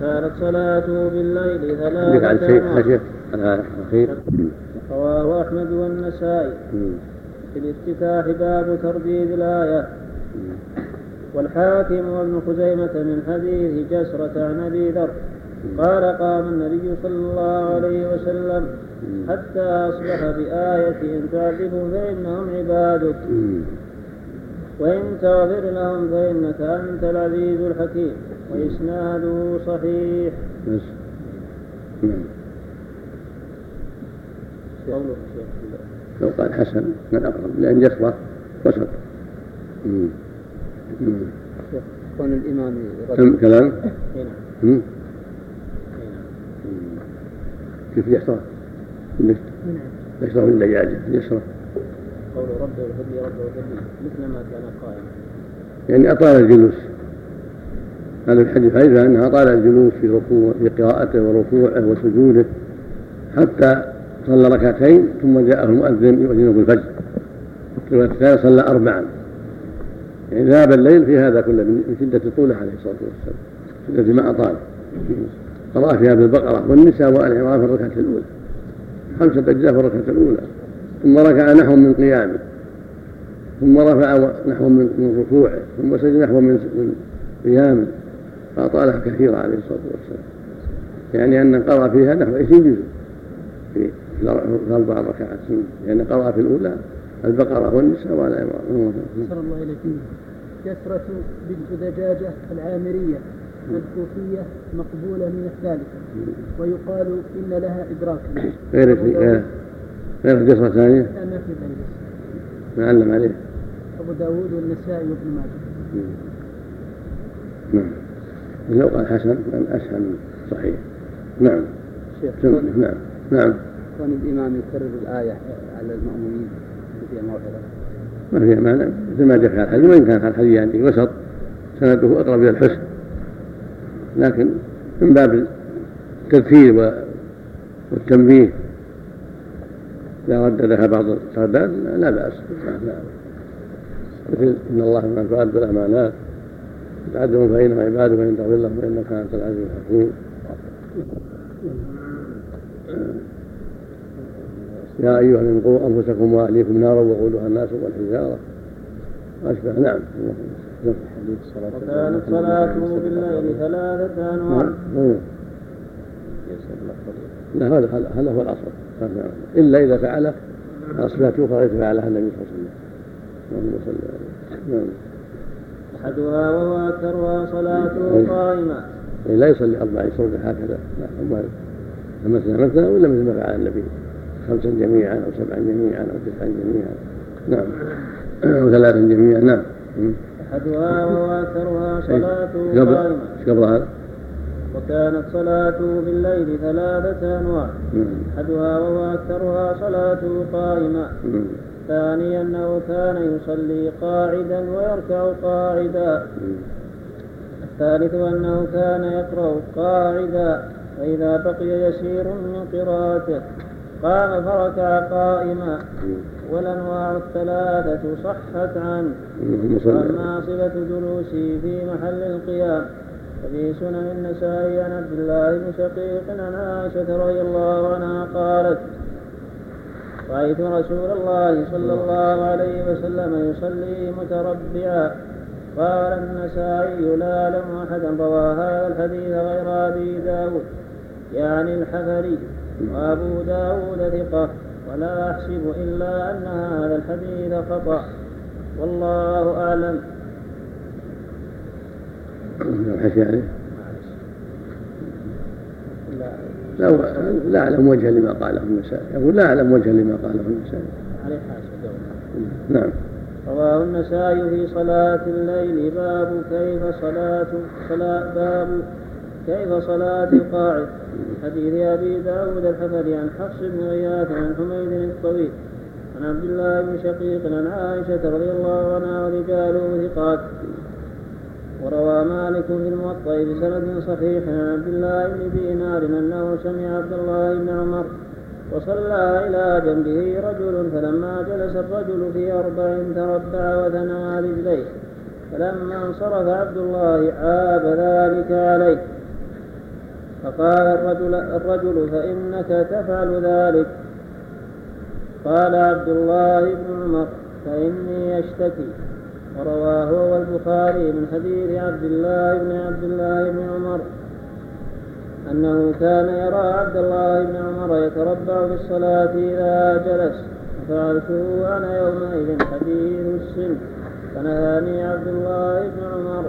كانت صلاته بالليل ثلاثة عن شيء؟ خشية الأخير رواه أحمد والنسائي في الافتتاح باب ترديد الآية. والحاكم وابن خزيمة من حديث جسرة عن أبي ذر. قال قام النبي صلى الله عليه وسلم حتى أصبح بآية إن تعذبهم فإنهم عبادك. وإن تغفر لهم فإنك أنت العزيز الحكيم. وإسناده صحيح. قوله لو قال حسن من أقرب لأن جسرة وسط. كون الإمام كم كلام؟ نعم. كيف يسرى؟ يسرى من الدجاجة يسرى قول رب اغفر لي رب اغفر لي مثل ما كان قائما يعني أطال الجلوس. هذا الحديث أيضا أنها أطال الجلوس في ركوع في قراءته وركوعه وسجوده حتى صلى ركعتين ثم جاءه المؤذن يؤذن بالفجر. الرواية الثانية صلى أربعا. يعني ذهب الليل في هذا كله من شدة طوله عليه الصلاة والسلام شدة ما أطال. قرأ فيها بالبقرة والنساء وآل عمران في الركعة الأولى. خمسة أجزاء في الركعة الأولى. ثم ركع نحو من قيامه. ثم رفع نحو من ركوعه. ثم سجد نحو من قيامه. فأطالها كثيرا عليه الصلاة والسلام. يعني أن قرأ فيها نحو 20 جزء. في أربع ركعات. لأن قرأ في الأولى البقرة والنساء وعلى عمران نصر الله إليكم. كسرة بنت دجاجة العامرية الكوفية مقبولة من الثالثة. ويقال إن لها إدراك. غير غير غير قصة ثانية؟ لا ما في ما علم عليه. أبو داود والنسائي وابن ماجه. نعم. لو قال حسن أسهل صحيح. نعم. شيخ نعم. نعم. كون الإمام يكرر الآية على المأمومين فيها موعظة. ما فيها معنى مثل ما جاء في الحديث وإن كان الحديث يعني وسط سنده أقرب إلى الحسن. لكن من باب التذكير والتنبيه إذا رددها بعض السادات لا بأس. مثل إن الله ما تؤدوا الأمانات تعدهم فإنهم عباد وإن تغفر لهم فإنك أنت العزيز الحكيم. يا أيها الذين قوا أنفسكم وأهليكم نارا وقودها الناس والحجارة. أشبه نعم. وكانت صلاته بالليل ثلاثة أنواع نعم. لا هذا هذا هو الأصل. إلا إذا فعله أصبحت أخرى فعلها النبي صلى الله عليه وسلم. اللهم صل نعم أحدها وهو أكثرها صلاته قائمة. لا يصلي أربع يصلي هكذا. لا مثلا مثلا ولا مثل ما فعل النبي. خمسا جميعا أو سبعا جميعا أو تسعا جميعا. نعم. أو ثلاثا جميعا. نعم. أحدها وهو أكثرها صلاته قائمة. قبل هذا وكانت صلاته بالليل ثلاثة أنواع. أحدها وهو أكثرها صلاته قائمة ثانيا أنه كان يصلي قاعدا ويركع قاعدا. الثالث أنه كان يقرأ قاعدا. فإذا بقي يسير من قراءته. قام فركع قائما. والأنواع الثلاثة صحت عنه. وأما صفة جلوسه في محل القيام ففي سنن النسائي عن عبد الله بن شقيق عن عائشة رضي الله عنها قالت رأيت رسول الله صلى الله عليه وسلم يصلي متربعا. قال النسائي لا أعلم أحدا روى هذا الحديث غير أبي داود يعني الحفري وأبو داود ثقة ولا أحسب إلا أن هذا الحديث خطأ. والله أعلم. عليه لا. لا أعلم وجها لما قاله النسائي يقول لا أعلم وجها لما قاله النسائي عليه نعم. رواه النسائي في صلاة الليل. باب كيف صلاة صلاة باب كيف صلاة القاعد. حديث أبي داود الحفري عن حفص بن غياث عن حميد الطويل عن عبد الله بن شقيق عن عائشة رضي الله عنها ورجاله ثقات. وروى مالك في الموطأ بسند صحيح عن عبد الله بن دينار أنه سمع عبد الله بن عمر وصلى إلى جنبه رجل فلما جلس الرجل في أربع تربع وثنى رجليه. فلما انصرف عبد الله عاب ذلك عليه. فقال الرجل, الرجل فإنك تفعل ذلك. قال عبد الله بن عمر فإني أشتكي. ورواه هو البخاري من حديث عبد الله بن عبد الله بن عمر أنه كان يرى عبد الله بن عمر يتربع في الصلاة إذا جلس. ففعلته أنا يومئذ حديث السن. فنهاني عبد الله بن عمر.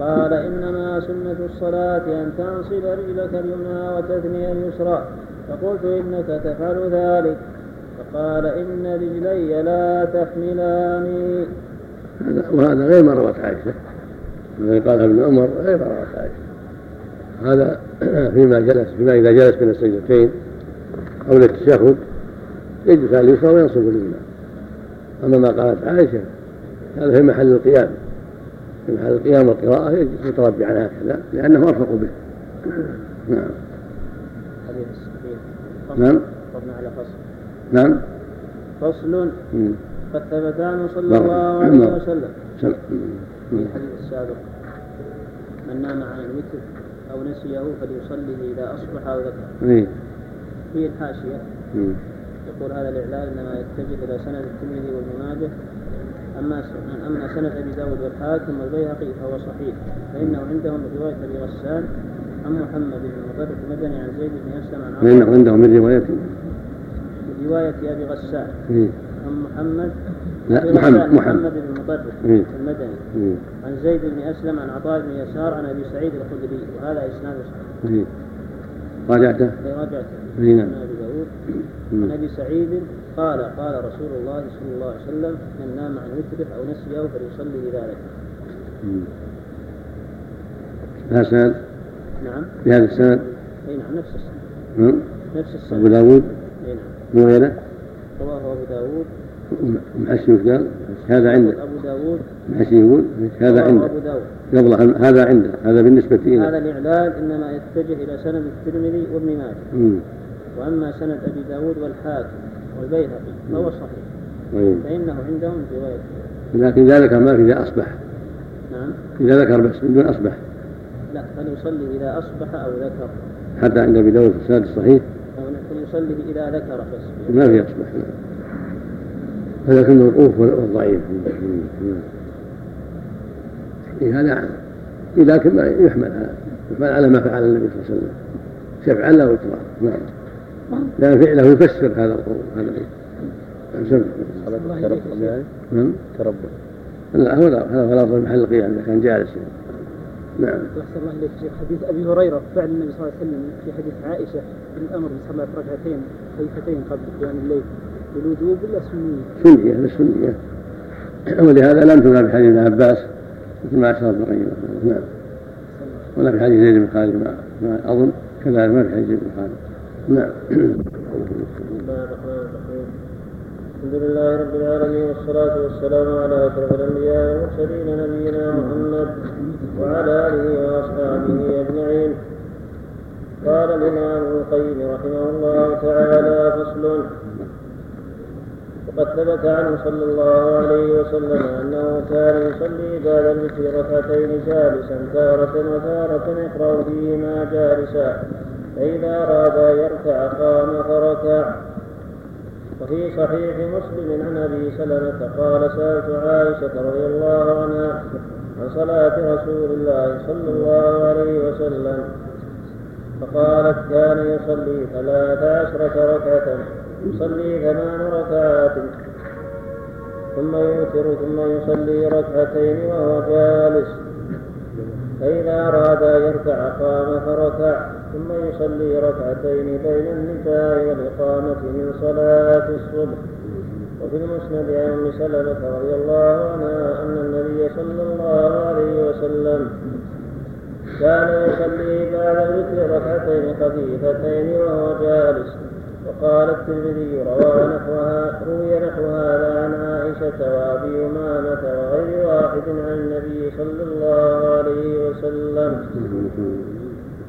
قال إنما سنة الصلاة أن تنصب رجلك اليمنى وتثني اليسرى. فقلت إنك تفعل ذلك. فقال إن رجلي لا تحملاني وهذا غير ما روت عائشة. الذي قال ابن عمر غير ما روت عائشة. هذا فيما جلس فيما إذا جلس بين السجدتين أو للتشهد يجلس على اليسرى وينصب اليمنى. أما ما قالت عائشة هذا في محل القيام. في محل القيام والقراءة يجلس متربعا هكذا لأنه أرفق به. نعم. نعم. على فصل نعم فصل قد ثبت عنه صلى الله عليه وسلم. في الحديث السابق من نام عن الوتر أو نسيه فليصلي إذا أصبح أو ذكر. في الحاشية. يقول هذا الإعلان إنما يتجه إلى سند الترمذي وابن ماجه أما أما سند أبي داود والحاكم والبيهقي فهو صحيح فإنه عندهم رواية أبي غسان عن محمد بن مطرف المدني عن زيد بن أسلم عن فإنه عندهم من رواية؟ من رواية أبي غسان عن محمد لا محمد محمد. بن مطرف المدني عن زيد بن أسلم عن عطاء بن يسار عن أبي سعيد الخدري وهذا إسناد صحيح. راجعته؟ راجعته. نعم. أبي داود. عن أبي سعيد قال قال رسول الله صلى الله عليه وسلم من نام عن وتره أو نسيه فليصلي ذلك هذا السند؟ نعم. بهذا السند؟ إي نعم نفس السند. نفس السند. أبو داود؟ إي نعم. مو غيره؟ رواه أبو داود. محسن وش قال؟ هذا عنده. أبو داود. محسن يقول هذا عنده. أبو داود. قبل هذا عنده. هذا بالنسبة إلى. هذا الإعلان إنما يتجه إلى سند الترمذي وابن ماجه. وأما سند أبي داود والحاكم. والبيهقي فهو صحيح. طيب. فإنه عندهم رواية. لكن إذا ذكر ما في إذا أصبح. نعم. إذا ذكر بس من دون أصبح. لا فليصلي إذا أصبح أو ذكر. حتى عند أبي داود في السند الصحيح. يصلي إذا ذكر بس. ما في يصلح هذا كله موقوف والضعيف. إيه هذا لكن ما يحمل على يحمل على ما فعل النبي صلى الله عليه وسلم. شفعا لا وترا نعم. لأن فعله يفسر هذا القول هذا نعم. تربى لا هو هذا غلط محل القيام كان جالس نعم. أحسن الله إليك شيخ. حديث أبي هريرة فعل النبي صلى الله عليه وسلم في حديث عائشة بالأمر بصلاة ركعتين خفيفتين قبل قيام الليل. بالوجوب ولا سنية؟ سنية للسنية ولهذا لم تنام في حديث ابن عباس مثل ما أشار ابن القيم نعم. ولا في حديث زيد بن خالد ما, ما أظن. كذلك ما في حديث زيد بن خالد. نعم الحمد لله رب العالمين والصلاة والسلام على أشرف الأنبياء والمرسلين نبينا محمد وعلى آله وأصحابه أجمعين. قال الإمام ابن القيم رحمه الله تعالى فصل. وقد ثبت عنه صلى الله عليه وسلم أنه كان يصلي بعد الوتر ركعتين جالسا تارة وتارة يقرأ فيهما جالسا. فإذا أراد أن يركع قام فركع. وفي صحيح مسلم عن أبي سلمة قال سألت عائشة رضي الله عنها عن صلاة رسول الله صلى الله عليه وسلم. فقالت كان يصلي ثلاث عشرة ركعة يصلي ثمان ركعات. ثم يوتر ثم يصلي ركعتين وهو جالس. فإذا أراد أن يركع قام فركع. ثم يصلي ركعتين بين النداء والإقامة من صلاة الصبح. وفي المسند عن أم سلمة رضي الله عنها أن النبي صلى الله عليه وسلم كان يصلي بعد الوتر ركعتين خفيفتين وهو جالس. وقال الترمذي روى نحوها روي نحو هذا عن عائشة وأبي أمامة وغير واحد عن النبي صلى الله عليه وسلم.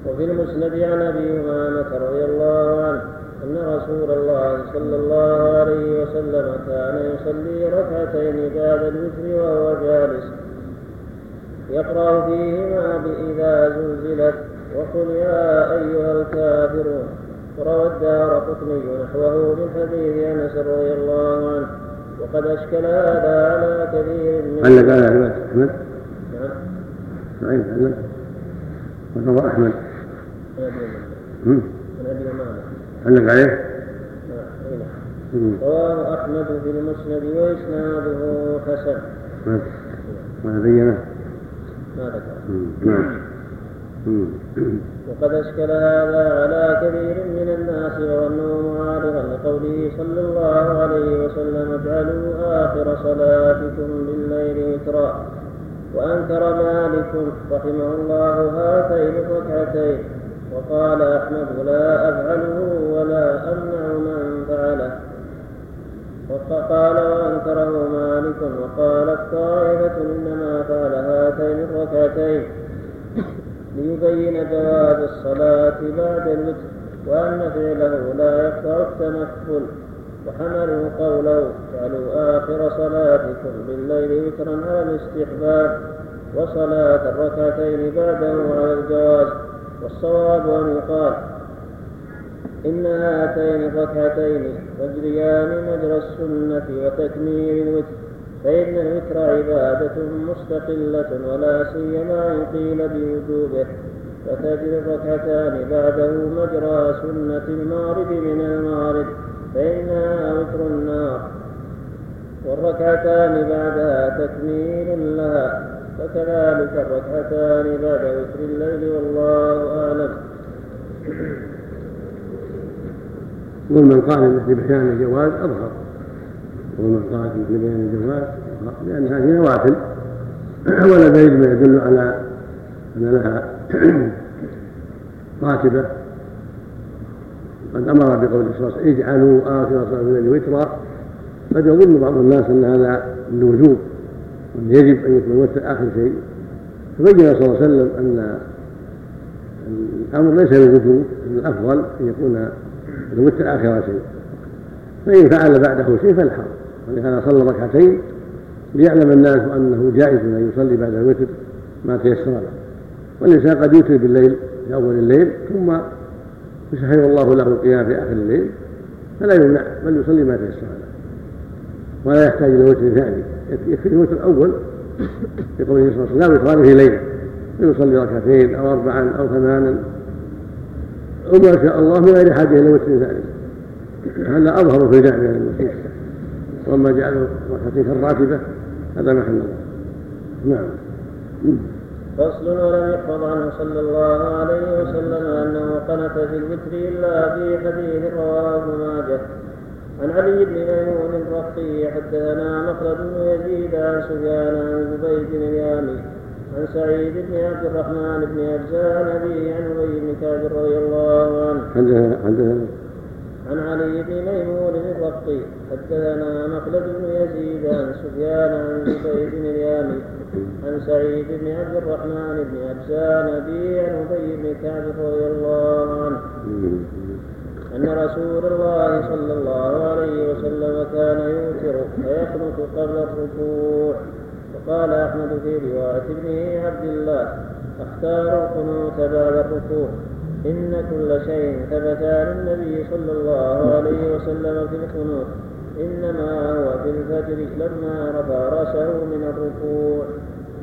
وفي المسند عن أبي أمامة رضي الله عنه أن رسول الله صلى الله عليه وسلم كان يصلي ركعتين بعد الوتر وهو جالس. يقرأ فيهما بإذا زلزلت وقل يا أيها الكافرون. وروى الدار قطني نحوه من حديث أنس رضي الله عنه. وقد أشكل هذا على كثير من علق على رواية أحمد؟ نعم. صحيح علق عليه؟ نعم رواه أحمد في المسند وإسناده حسن. ما بينه. ما ذكر. نعم. وقد أشكل هذا على كثير من الناس وظنوا معارضا لقوله صلى الله عليه وسلم اجعلوا آخر صلاتكم بالليل وترا. وأنكر مالك رحمه الله هاتين الركعتين. وقال أحمد لا أفعله ولا أمنع من فعله. وقال وأنكره مالك وقالت طائفة إنما فعل هاتين الركعتين. ليبين جواز الصلاة بعد الوتر وأن فعله لا يقطع التنفل. وحملوا قوله اجعلوا آخر صلاتكم بالليل وترا على الاستحباب. وصلاة الركعتين بعده على الجواز. والصواب أن يقال إن هاتين الركعتين تجريان مجرى السنة وتكميل الوتر فإن الوتر عبادة مستقلة ولا سيما إن قيل بوجوبه فتجري الركعتان بعده مجرى سنة المغرب من المغرب فإنها وتر النار والركعتان بعدها تكميل لها. وكذلك الركعتان بعد وتر الليل والله أعلم. ومن قال بشان الجواز أظهر. ومن قال في بيان الجواز لأن هذه نوافل ولا دليل ما يدل على أن لها راتبة. قد أمر بقول وسلم اجعلوا آخر صلاة الليل وترا. قد يظن بعض الناس أن هذا للوجوب يجب أن يكون الوتر آخر شيء. فبين صلى الله عليه وسلم أن الأمر ليس للوجوب أن الأفضل أن يكون الوتر آخر شيء. فإن فعل بعده شيء فالحرم ولهذا صلى ركعتين ليعلم الناس أنه جائز أن يصلي بعد الوتر ما تيسر له. والإنسان قد يوتر بالليل في أول الليل ثم فسهل الله له القيام في آخر الليل فلا يمنع بل يصلي ما تيسر له. ولا يحتاج إلى وتر ثاني يكفي الوتر الأول في قوله صلى الله عليه وسلم لا في ليلة. فيصلي ركعتين أو أربعا أو ثمانا. وما شاء الله من غير حاجة إلى وتر ثاني هذا أظهر في الجامع للنصوص وأما جعله ركعتين كالراتبة هذا محل نظر نعم. فصل ولم يحفظ عنه صلى الله عليه وسلم أنه قنت في الوتر إلا في حديث رواه ماجه. عن علي بن ميمون الرقي حدثنا مخلد بن يزيد عن سفيان عن زبيد بن اليامي عن سعيد بن عبد الرحمن بن أجزاء عن أبيه عن أبي بن كعب رضي الله عنه. حدثنا عن علي بن ميمون الرقي حدثنا مخلد بن يزيد عن سفيان عن زبيد بن اليامي عن سعيد بن عبد الرحمن بن أجزاء عن أبيه عن أبي بن كعب رضي الله عنه. أن رسول الله صلى الله عليه وسلم كان يوتر فيقنط قبل الركوع. وقال أحمد في رواية ابنه عبد الله أختار القنوت بعد الركوع. إن كل شيء ثبت عن النبي صلى الله عليه وسلم في القنوت. إنما هو في الفجر لما رفع رأسه من الركوع.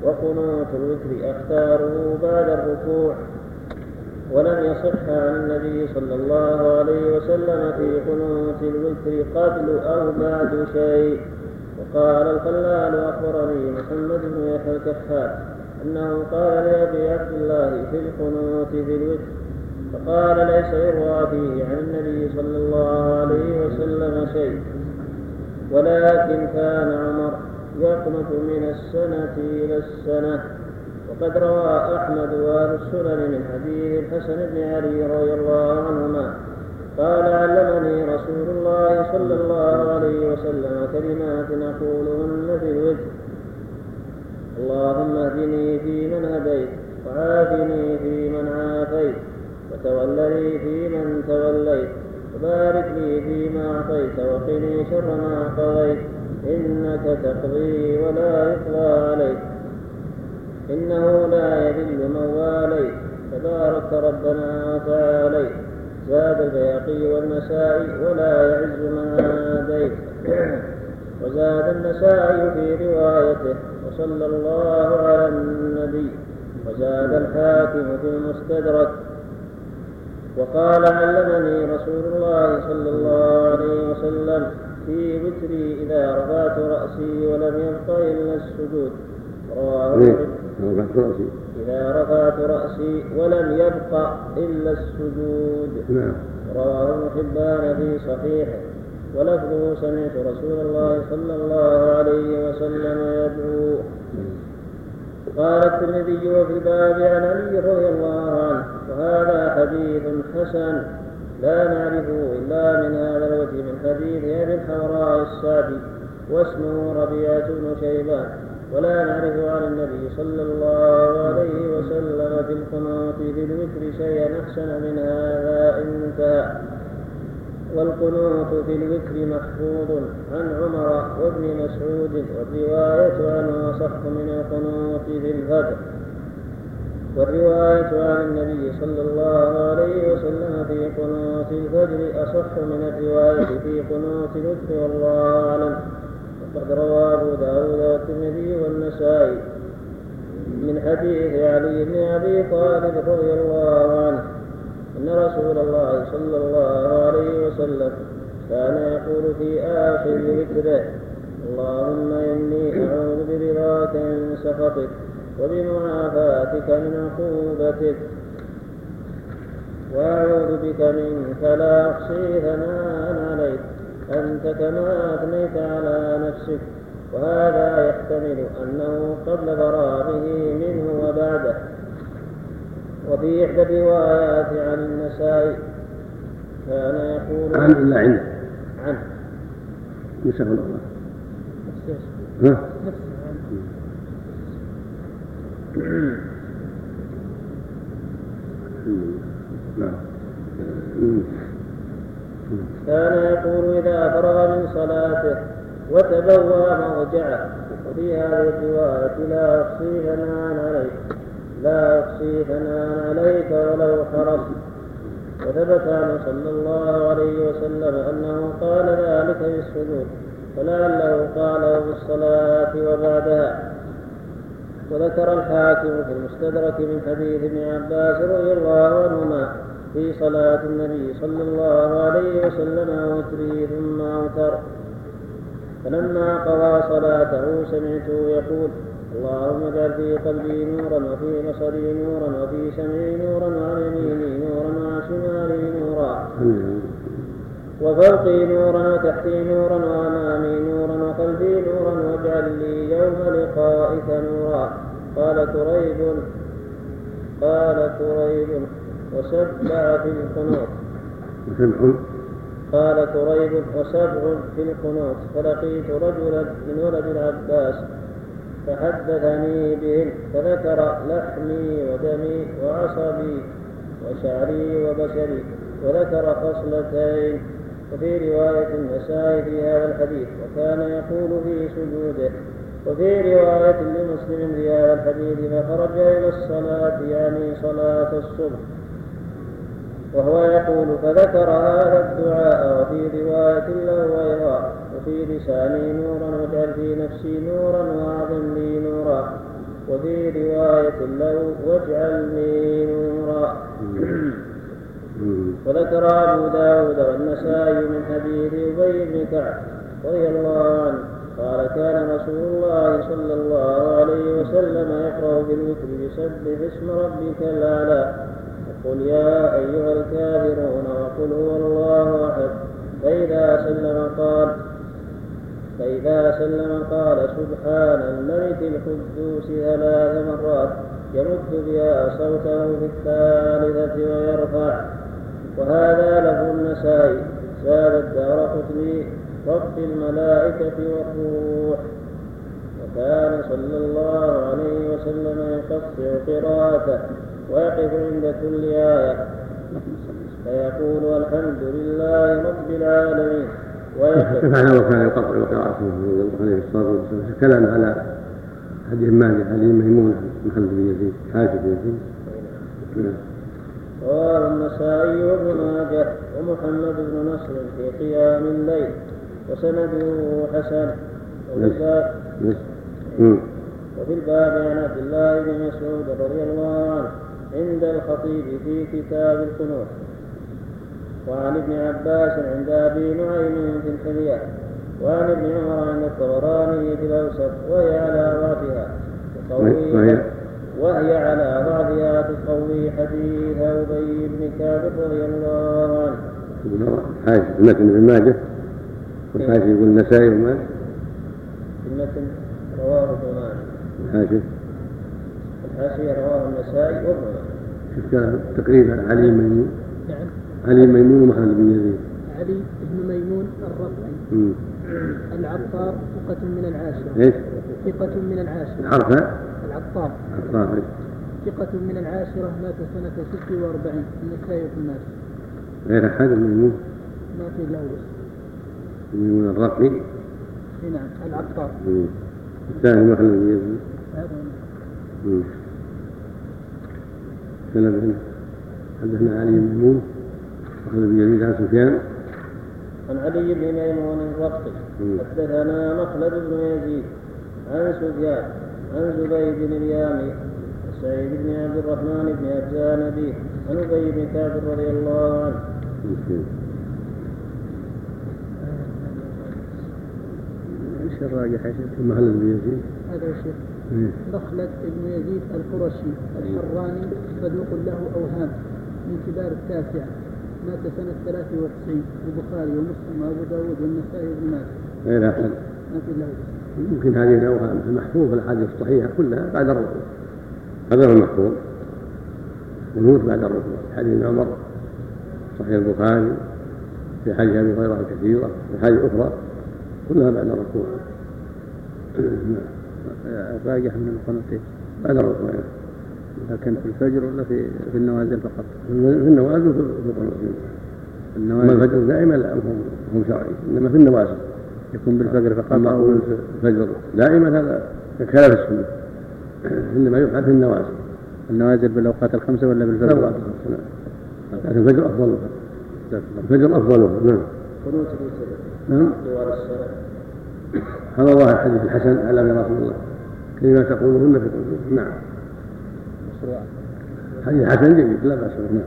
وقنوت الوتر أختاره بعد الركوع. ولم يصح عن النبي صلى الله عليه وسلم في قنوت الوتر قبل أو بعد شيء. وقال الخلال أخبرني محمد بن يحيى الكفار أنه قال لأبي عبد الله في القنوت في الوتر. فقال ليس يروى فيه عن النبي صلى الله عليه وسلم شيء. ولكن كان عمر يقنط من السنة إلى السنة. وقد روى أحمد وأهل السنن من حديث الحسن بن علي رضي الله عنهما. قال علمني رسول الله صلى الله عليه وسلم كلمات أقولهن في الوجه. اللهم اهدني فيمن هديت وعافني فيمن عافيت وتولني فيمن توليت وبارك لي فيما أعطيت وقني شر ما قضيت. إنك تقضي ولا يقضى عليك. إنه لا يذل من واليت تبارك ربنا وتعاليت زاد البياقي والنسائي ولا يعز من عاديت وزاد النسائي في روايته. وصلى الله على النبي. وزاد الحاكم في المستدرك. وقال علمني رسول الله صلى الله عليه وسلم في وتري إذا رفعت رأسي ولم يبق إلا السجود. رواه إيه، رفعت رأسي إذا رفعت رأسي ولم يبق إلا السجود. نعم. رواه ابن حبان في صحيحه. ولفظه سمعت رسول الله صلى الله عليه وسلم يدعو. قال الترمذي وفي الباب عن علي رضي الله عنه وهذا حديث حسن لا نعرفه إلا من هذا الوجه من حديث أبي الحوراء السعدي واسمه ربيعة بن شيبان. ولا نعرف عن النبي صلى الله عليه وسلم في القنوط في الوتر شيئا أحسن من هذا انتهى. والقنوت في الوتر محفوظ عن عمر وابن مسعود والرواية عنه أصح من القنوت في الفجر والرواية عن النبي صلى الله عليه وسلم في قنوت الفجر أصح من الرواية في قنوت الوتر والله أعلم. وقد روى أبو داود والترمذي والنسائي. من حديث علي بن أبي طالب رضي الله عنه أن رسول الله صلى الله عليه وسلم كان يقول في آخر ذكره اللهم إني أعوذ برضاك من سخطك وبمعافاتك من عقوبتك وأعوذ بك منك لا أحصي ثناء عليك. أنت كما أثنيت على نفسك وهذا يحتمل أنه قبل فراغه منه وبعده. وفي إحدى الروايات عن النسائي كان يقول عن إلا عنده عنه نسأل الله. ها؟ نعم. كان يقول إذا فرغ من صلاته وتبوى موجعه وفي هذه الرواية لا أحصي ثناء عليك لا أحصي ثناء عليك ولو حرصت وثبت عنه صلى الله عليه وسلم أنه قال ذلك في السجود فلعله قاله في الصلاة وبعدها. وذكر الحاكم في المستدرك من حديث ابن عباس رضي الله عنهما في صلاة النبي صلى الله عليه وسلم وتره ثم أوتر. فلما قضى صلاته سمعته يقول اللهم اجعل في قلبي نورا وفي بصري نورا وفي سمعي نورا وعن يميني نورا وعن شمالي نورا. وفوقي نورا وتحتي نورا وأمامي نورا وخلفي نورا واجعل لي يوم لقائك نورا. قال كريب قال كريب وسبع في القنوت وسبع قال كريب وسبع في القنوت فلقيت رجلا من ولد العباس فحدثني بهن فذكر لحمي ودمي وعصبي وشعري وبشري وذكر خصلتين وفي رواية النسائي في هذا الحديث وكان يقول في سجوده وفي رواية لمسلم في هذا الحديث فخرج إلى الصلاة يعني صلاة الصبح. وهو يقول فذكر هذا الدعاء وفي رواية له أيضا وفي لساني نورا واجعل في نفسي نورا وأعظم لي نورا. وفي رواية له واجعلني نورا. وذكر أبو داود والنسائي من حديث أبي بن كعب رضي الله عنه قال كان رسول الله صلى الله عليه وسلم يقرأ في الوتر بسبح اسم ربك الأعلى. قل يا أيها الكافرون وقل هو الله أحد. فإذا سلم قال فإذا سلم قال سبحان الملك القدوس ثلاث مرات يمد بها صوته في الثالثة ويرفع. وهذا له النسائي زاد الدار قطني. رب الملائكة والروح. وكان صلى الله عليه وسلم يقطع قراءته. ويقف عند كل آية. فيقول الحمد لله رب العالمين. ويقف وكان يقطع قراءته عليه الصلاة والسلام. كلام على حديث مالك علي ميمون محمد بن يزيد حاجب بن يزيد. نعم. رواه النسائي وابن ماجه ومحمد بن نصر في قيام الليل وسنده حسن. وفي الباب وفي الباب عن عبد الله بن مسعود رضي الله عنه. عند الخطيب في كتاب القنوت وعن ابن عباس عند أبي نعيم في الحليه وعن ابن عمر عند الطبراني في الأوسط وهي على ضعفها وهي على بعضها تقوي حديث أبي بن كعب رضي الله عنه. حاجة المتن ابن ماجه والحاجة يقول النسائي وماجه. المتن رواه ابن ماجه. الحاشية رواه النسائي وابن ماجه. تقريبا علي ميمون. نعم. علي ميمون ومحمد بن يزيد. علي بن ميمون الرفعي. العطار ثقة من العاشرة. إيش؟ ثقة من العاشرة. العرفة؟ العطار العطار ثقة من العاشرة مات سنة 46 النسائي في الناس غير أحد ميمون ما في له ميمون الرقي اي نعم العطار الثاني محل بن يزيد سند حدثنا علي بن ميمون محل بن يزيد عن سفيان. عن علي بن ميمون الرقي حدثنا مخلد بن يزيد عن سفيان عن زبيد بن اليامي سعيد بن عبد الرحمن بن أبزان أبيه عن أبي بن كعب رضي الله عنه. إيش الراجح يا شيخ؟ المحل بن يزيد. هذا يا شيخ. مخلد بن يزيد القرشي الحراني صدوق له أوهام من كبار التاسعه مات سنة 93 البخاري ومسلم وأبو داود والنسائي وابن ماجه. ما في له يمكن هذه الأوهام المحفوظ الأحاديث الصحيحة كلها بعد الركوع هذا هو المحفوظ. ونور بعد الركوع حديث عمر صحيح البخاري في حديث أبي هريرة كثيرة في حديث أخرى كلها بعد الركوع الراجح من القنوتين بعد الركوع لكن في الفجر ولا في في النوازل فقط؟ في النوازل وفي القنوت النوازل. الفجر دائما لا هم شرعي إنما في النوازل. يكون بالفجر فقط أما أو الفجر. دائما هذا خلاف السنة. إنما يفعل في النوازل. النوازل بالأوقات الخمسة ولا بالفجر؟ الأوقات الخمسة نعم. لكن الفجر أفضلها الفجر أفضلها نعم. قنوت نعم. هذا الله الحديث الحسن على رسول الله. كلمة تقولهن في قلوبكم نعم. حديث حسن جيد لا بأس به.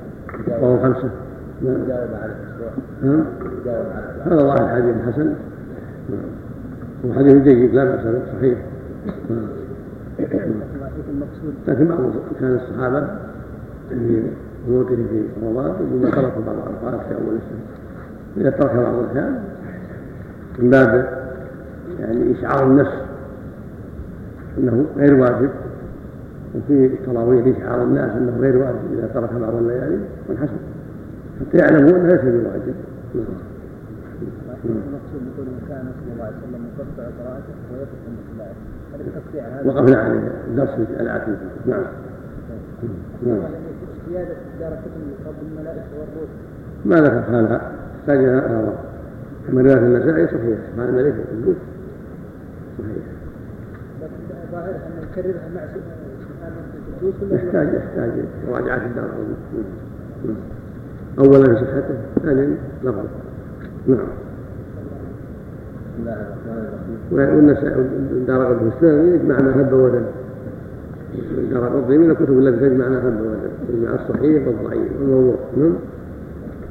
نعم. وهو خمسة. نعم. نعم. هذا الله الحديث الحسن. نعم. هو حديث جيد لا بأس به. صحيح. نعم. لكن بعض كان الصحابة في قنوتهم في رمضان ربما تركوا بعض الأوقات في أول السنة. إذا ترك بعض الأحيان من باب يعني إشعار النفس. أنه غير واجب وفي تراويح إشعار الناس أنه غير واجب إذا ترك بعض الليالي والحسن. حتى يعلموا أنه ليس بواجب. كان صلى الله عليه وسلم يقطع قراءته هل التقطيع هذا وقفنا عليه درس في العتيق نعم. نعم. زياده دار كتب رب الملائكه والروح ما ذكر حالها احتاج إلى نظر أما رواية النسائي صحيح. سبحان الملك والقدوس صحيح. ان يكررها مع يحتاج. يحتاج مراجعه الدار. نعم. في صحته ثانيا لفظ نعم. بسم الله الرحمن الرحيم والنسائي دار قطب الثاني يجمع ما هب ودم دار قطب من الكتب التي تجمع ما هب ودم تجمع الصحيح والضعيف والموضوع. نعم.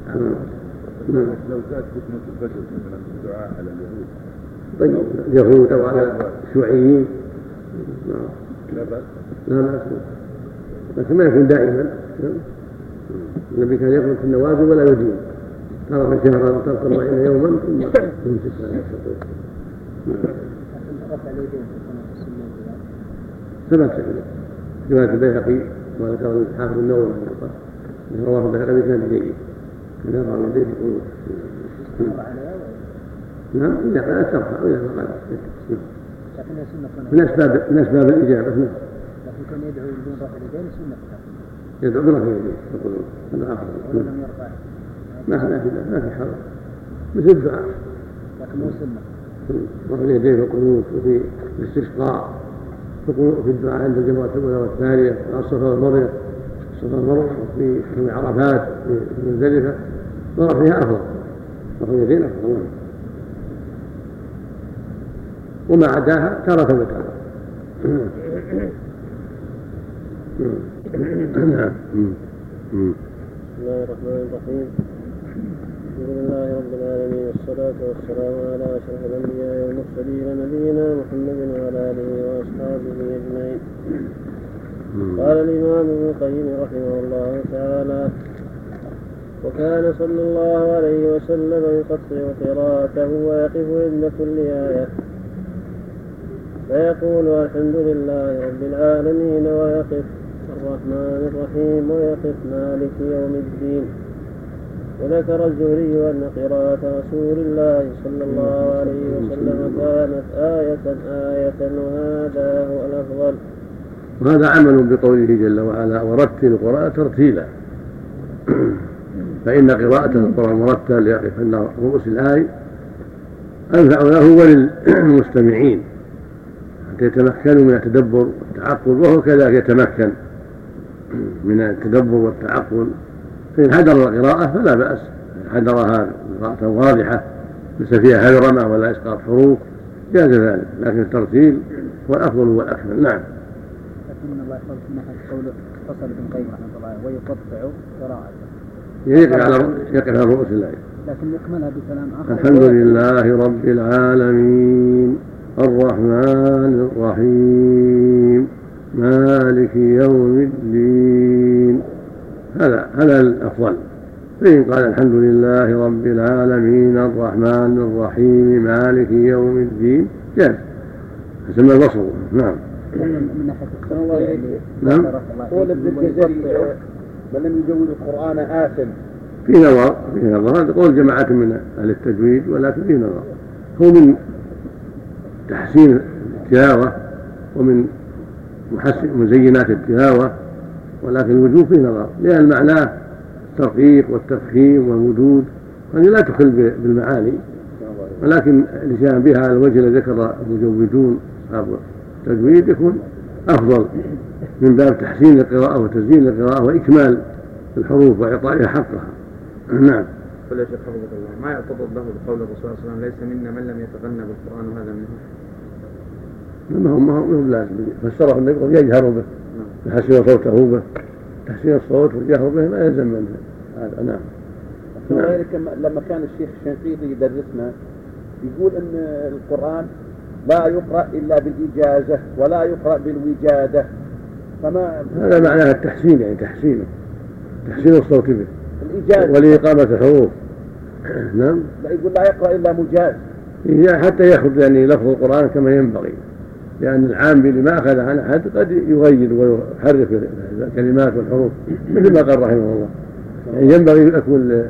نعم. نعم. لو زاد فتنة الفجر مثلا الدعاء على اليهود. طيب اليهود أو على الشيوعيين لا بأس. لا بأس. لكن ما يكون دائما. النبي كان يقول في النوازل ولا يدين ترك شهرا ترك أربعين يوما ثم يمسك على في ثبت رواية البيهقي وذكر الحافظ النووي رحمه الله رواه البيهقي بإسناد جيد. كان اليدين في مر عليها نعم إذا قالت ترفع وإذا لكنها سنه قناه من أسباب من أسباب الإجابة نعم. لكن كان يدعو بدون رفع اليدين سنه قناه يدعو برفع اليدين في القنوت هذا أفضل نعم. ما في ما في حرج. مثل الدعاء. لكن مو سنة. رفع اليدين في القنوت وفي الاستسقاء في الدعاء عند الجمرة الأولى والثانية على الصفا والمروة. الصفا والمروة وفي عرفات في مزدلفة ورفعها أفضل. رفع اليدين أفضل. نعم. وما عداها تارة وتارة نعم بسم الله الرحمن الرحيم الحمد لله رب العالمين والصلاة والسلام على أشرف الأنبياء والمرسلين نبينا محمد وعلى آله وأصحابه أجمعين قال الإمام ابن القيم رحمه الله تعالى وكان صلى الله عليه وسلم يقطع قراءته ويقف عند كل آية. فيقول الحمد لله رب العالمين ويقف الرحمن الرحيم ويقف مالك يوم الدين. وذكر الزهري أن قراءة رسول الله صلى الله عليه وسلم كانت آية آية وهذا هو الأفضل. وهذا عمل بقوله جل وعلا ورتل القرآن ترتيلا. فإن قراءة القرآن مرتل يقف عند رؤوس الآية أنفع له وللمستمعين. يتمكنوا من التدبر والتعقل وهو كذلك يتمكن من التدبر والتعقل. فإن حضر القراءة فلا بأس إن حضرها قراءة واضحة ليس فيها هذرمة ولا إسقاط حروف جاز ذلك. لكن الترتيل هو الأفضل والأكمل نعم. لكن الله يحفظك قوله فصل ابن القيم رحمه الله عليه ويقطع قراءته. يقف على على رؤوس الآية لكن يكملها بكلام آخر. الحمد لله رب العالمين. الرحمن الرحيم. مالك يوم الدين. هذا هذا الأفضل. فإن قال الحمد لله رب العالمين الرحمن الرحيم مالك يوم الدين. جاز حسب البصر. نعم. نعم. قول ابن الجزري من لم يجود القرآن آثم في نظر في نظر. هذا قول جماعة من أهل التجويد ولكن في نظر. هو من تحسين التلاوة ومن محسن مزينات التلاوة ولكن الوجوب فيه نظر لأن معناه الترقيق والتفخيم والوجود هذه لا تخل بالمعاني. ولكن الاتيان بها على الوجه الذي ذكر المجودون أصحاب التجويد يكون أفضل من باب تحسين القراءة وتزيين القراءة وإكمال الحروف وإعطائها حقها. نعم. قل يا شيخ حفظك الله. ما يعتضد له بقول الرسول صلى الله عليه وسلم ليس منا من لم يتغنى بالقرآن وهذا منه. ما هو ما هو هو لازم فسره النبي قال يجهر به يحسن صوته به تحسين الصوت والجهر به ما يلزم منه. هذا نعم. وغيرك لما كان الشيخ الشنقيطي يدرسنا يقول إن القرآن لا يقرأ إلا بالإجازة ولا يقرأ بالوجادة. فما هذا معناه التحسين يعني تحسينه تحسين الصوت به. الإجازة ولإقامة الحروف نعم. لا يقول لا يقرأ إلا مجاز. حتى ياخذ يعني لفظ القرآن كما ينبغي. لأن العام اللي ما أخذ عن أحد قد يغير ويحرف الكلمات والحروف مثل ما قال رحمه الله. يعني ينبغي أن يكون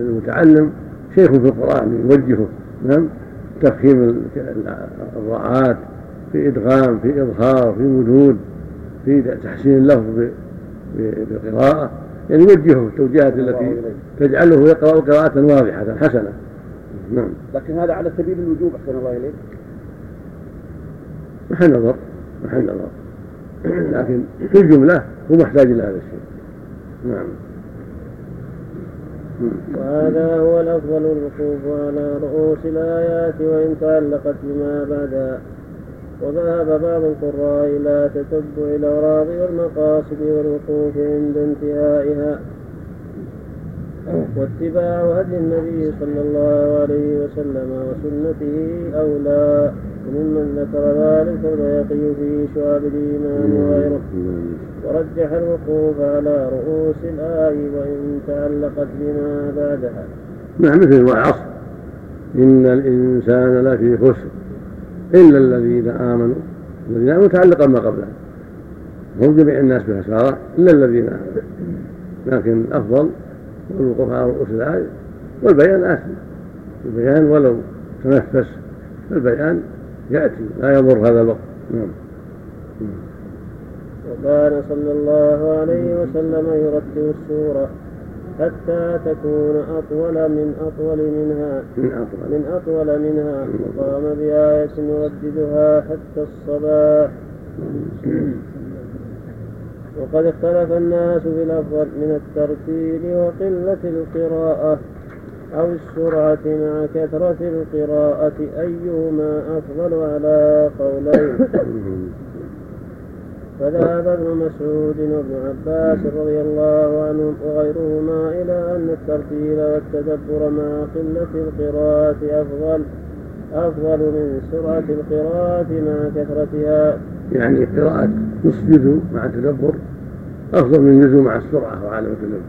المتعلم شيخ في القرآن يوجهه. نعم. تفخيم الراءات في إدغام في إظهار في وجود في تحسين اللفظ بالقراءة. يعني يوجهه التوجيهات التي تجعله يقرأ قراءة واضحة حسنة نعم. لكن هذا على سبيل الوجوب أحسن الله إليك. محل نظر محل نظر. لكن في الجملة هو محتاج إلى هذا الشيء. نعم. وهذا هو الأفضل الوقوف على رؤوس الآيات وإن تعلقت بما بعدها وذهب بعض القراء إلى تتبع الأغراض والمقاصد والوقوف عند انتهائها. واتباع هدي النبي صلى الله عليه وسلم وسنته أولى وممن ذكر ذلك البيقي في شعب الإيمان وغيره. ورجح الوقوف على رؤوس الآي وإن تعلقت بما بعدها. نعم مثل والعصر إن الإنسان لفي خسر. إلا الذين آمنوا الذين آمنوا تعلق ما قبلها. هم جميع الناس بخسارة إلا الذين آمنوا. لكن الأفضل والوقوف على رؤوس الآية والبيان آثم البيان ولو تنفس البيان يأتي لا يضر هذا الوقت. نعم. وكان صلى الله عليه وسلم يرتب السورة. حتى تكون أطول من أطول منها. من أطول. من أطول منها. وقام بآية يرددها حتى الصباح. وقد اختلف الناس في الأفضل من الترتيل وقلة القراءة أو السرعة مع كثرة القراءة أيهما أفضل على قولين. فذهب ابن مسعود وابن عباس رضي الله عنهم وغيرهما إلى أن الترتيل والتدبر مع قلة القراءة أفضل أفضل من سرعة القراءة مع كثرتها. يعني قراءة نصف جزء مع التدبر أفضل من جزء مع السرعة وعدم التدبر.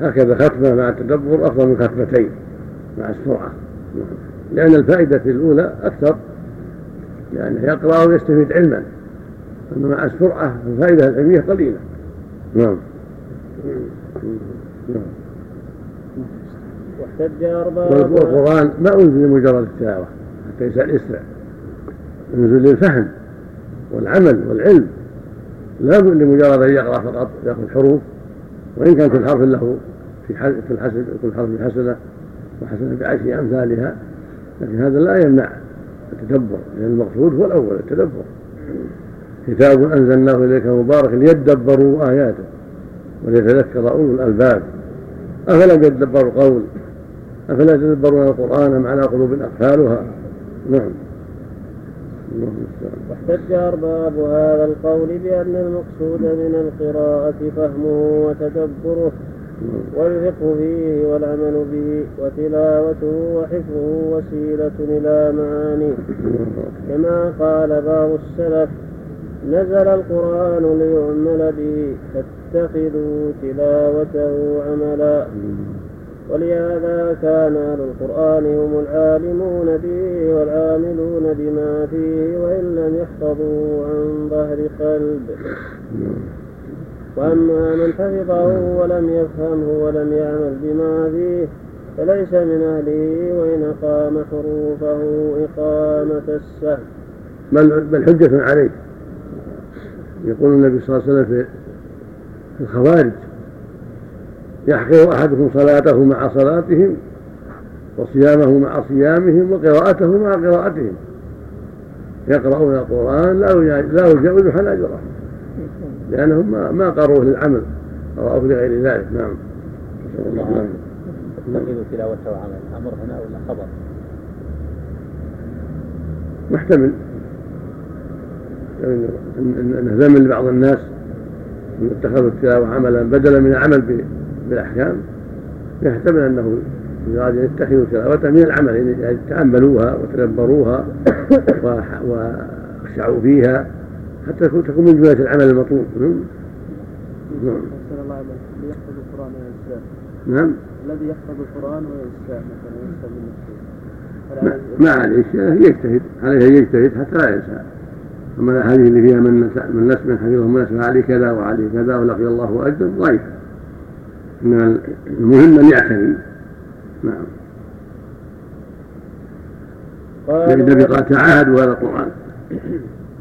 هكذا ختمة مع التدبر أفضل من ختمتين مع السرعة. لأن الفائدة الأولى أكثر لأنه يقرأ ويستفيد علما. مع السرعة الفائدة العلمية قليلة. نعم. نعم واحتج أربعة والقرآن ما أنزل لمجرد التلاوة حتى يسأل يسرع. ينزل للفهم والعمل والعلم. لا لمجرد أن يقرأ فقط يأخذ حروف وإن كان كل حرف له في في الحسن كل حرف حسنة وحسنة بعشر أمثالها. لكن هذا لا يمنع التدبر لأن المقصود هو الأول التدبر. كتاب أنزلناه إليك مبارك ليدبروا آياته وليتذكر أولو الألباب. أفلم يدبروا القول أفلا يتدبرون القرآن على قلوب أقفالها؟ نعم. واحتج أرباب هذا القول بأن المقصود من القراءة فهمه وتدبره والفقه فيه والعمل به وتلاوته وحفظه وسيلة إلى معانيه. كما قال بعض السلف نزل القرآن ليعمل به فاتخذوا تلاوته عملا. ولهذا كان أهل القرآن هم العالمون به والعاملون بما فيه وإن لم يحفظوا عن ظهر قلب. وأما من حفظه ولم يفهمه ولم يعمل بما فيه فليس من أهله وإن أقام حروفه إقامة السهل بل حجة عليه. يقول النبي صلى الله عليه وسلم في الخوارج يحقر أحدكم صلاته مع صلاتهم وصيامه مع صيامهم وقراءته مع قراءتهم. يقرؤون القرآن لا لا يجاوز حناجرهم لأنهم ما ما قروه للعمل قرأه لغير ذلك. نعم. نسأل الله نعم. تتخذ تلاوته عمل أمر هنا ولا خبر؟ محتمل. انه ذم لبعض الناس أن اتخذوا التلاوه عملا بدلا من العمل بالأحكام يحتمل أنه يراد أن يتخذوا تلاوته من العمل يعني تأملوها وتدبروها وخشعوا فيها حتى تكون من جملة العمل المطلوب. نعم. الذي يحفظ وينساه نعم. الذي يحفظ القرآن وينساه مثلا ينسى من ما عليه يجتهد. عليه ان يجتهد حتى لا ينسى. أما الاحاديث اللي فيها من من نسب من حفظه من نسب عليه كذا وعليه كذا ولقي الله أجر ضعيف. ان المهم أن يعتني. نعم. النبي قال تعاهدوا هذا القرآن.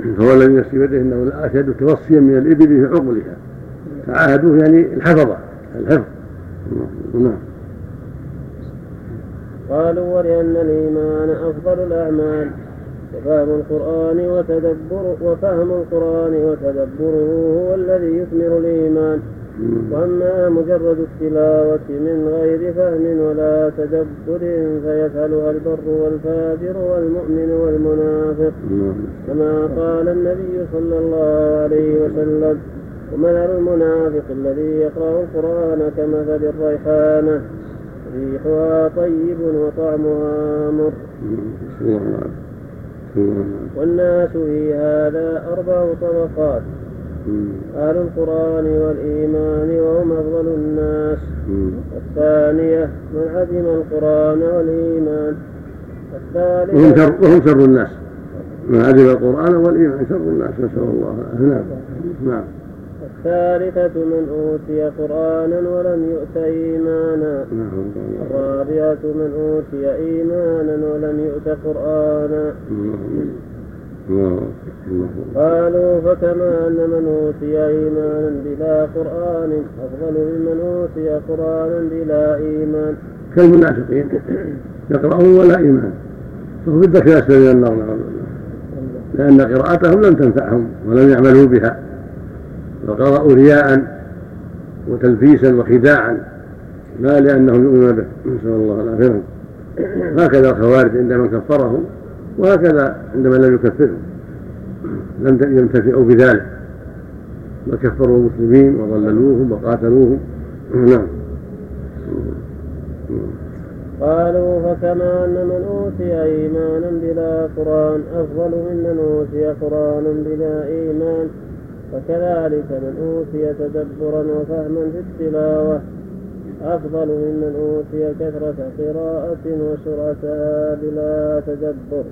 فهو الذي نفسي بيده إنه لاشد توصيا من الإبل في عقلها تعاهدوه يعني الحفظة الحفظ. نعم. قالوا ولأن الإيمان أفضل الأعمال. وفهم القرآن وتدبر وفهم القرآن وتدبره هو الذي يثمر الإيمان. وأما مجرد التلاوة من غير فهم ولا تدبر فيفعلها البر والفاجر والمؤمن والمنافق. كما قال النبي صلى الله عليه وسلم ومثل المنافق الذي يقرأ القرآن كمثل الريحانة ريحها طيب وطعمها مر. والناس في هذا أربع طبقات. أهل القرآن والإيمان وهم أفضل الناس. الثانية من عدم القرآن والإيمان. الثالثة وهم شر, وهم شر الناس. من عدم القرآن والإيمان شر الناس نسأل الله نعم. نعم. الثالثة من أوتي قرآنا ولم يؤت إيمانا. الرابعة من أوتي إيمانا ولم يؤت قرآنا. قالوا فكما أن من أوتي إيمانا بلا قرآن أفضل ممن أوتي قرآنا بلا إيمان. كالمنافقين. يقرأون ولا إيمان. فهو في الدرك الأسفل من النار لأن قراءتهم لم تنفعهم ولم يعملوا بها. فقرأوا رياء وتلبيسا وخداعا لا لأنهم يؤمنون به. نسأل الله العافية. هكذا الخوارج عندما كفرهم وهكذا عندما لم يكفرهم. لم ينتفعوا بذلك. بل كفروا المسلمين وضللوهم وقاتلوهم. نعم. قالوا فكما أن من أوتي إيمانا بلا قرآن أفضل ممن أوتي قرآنا بلا إيمان. وكذلك من أوتي تدبرا وفهما في التلاوة أفضل ممن أوتي كثرة قراءة وسرعتها بلا تدبر.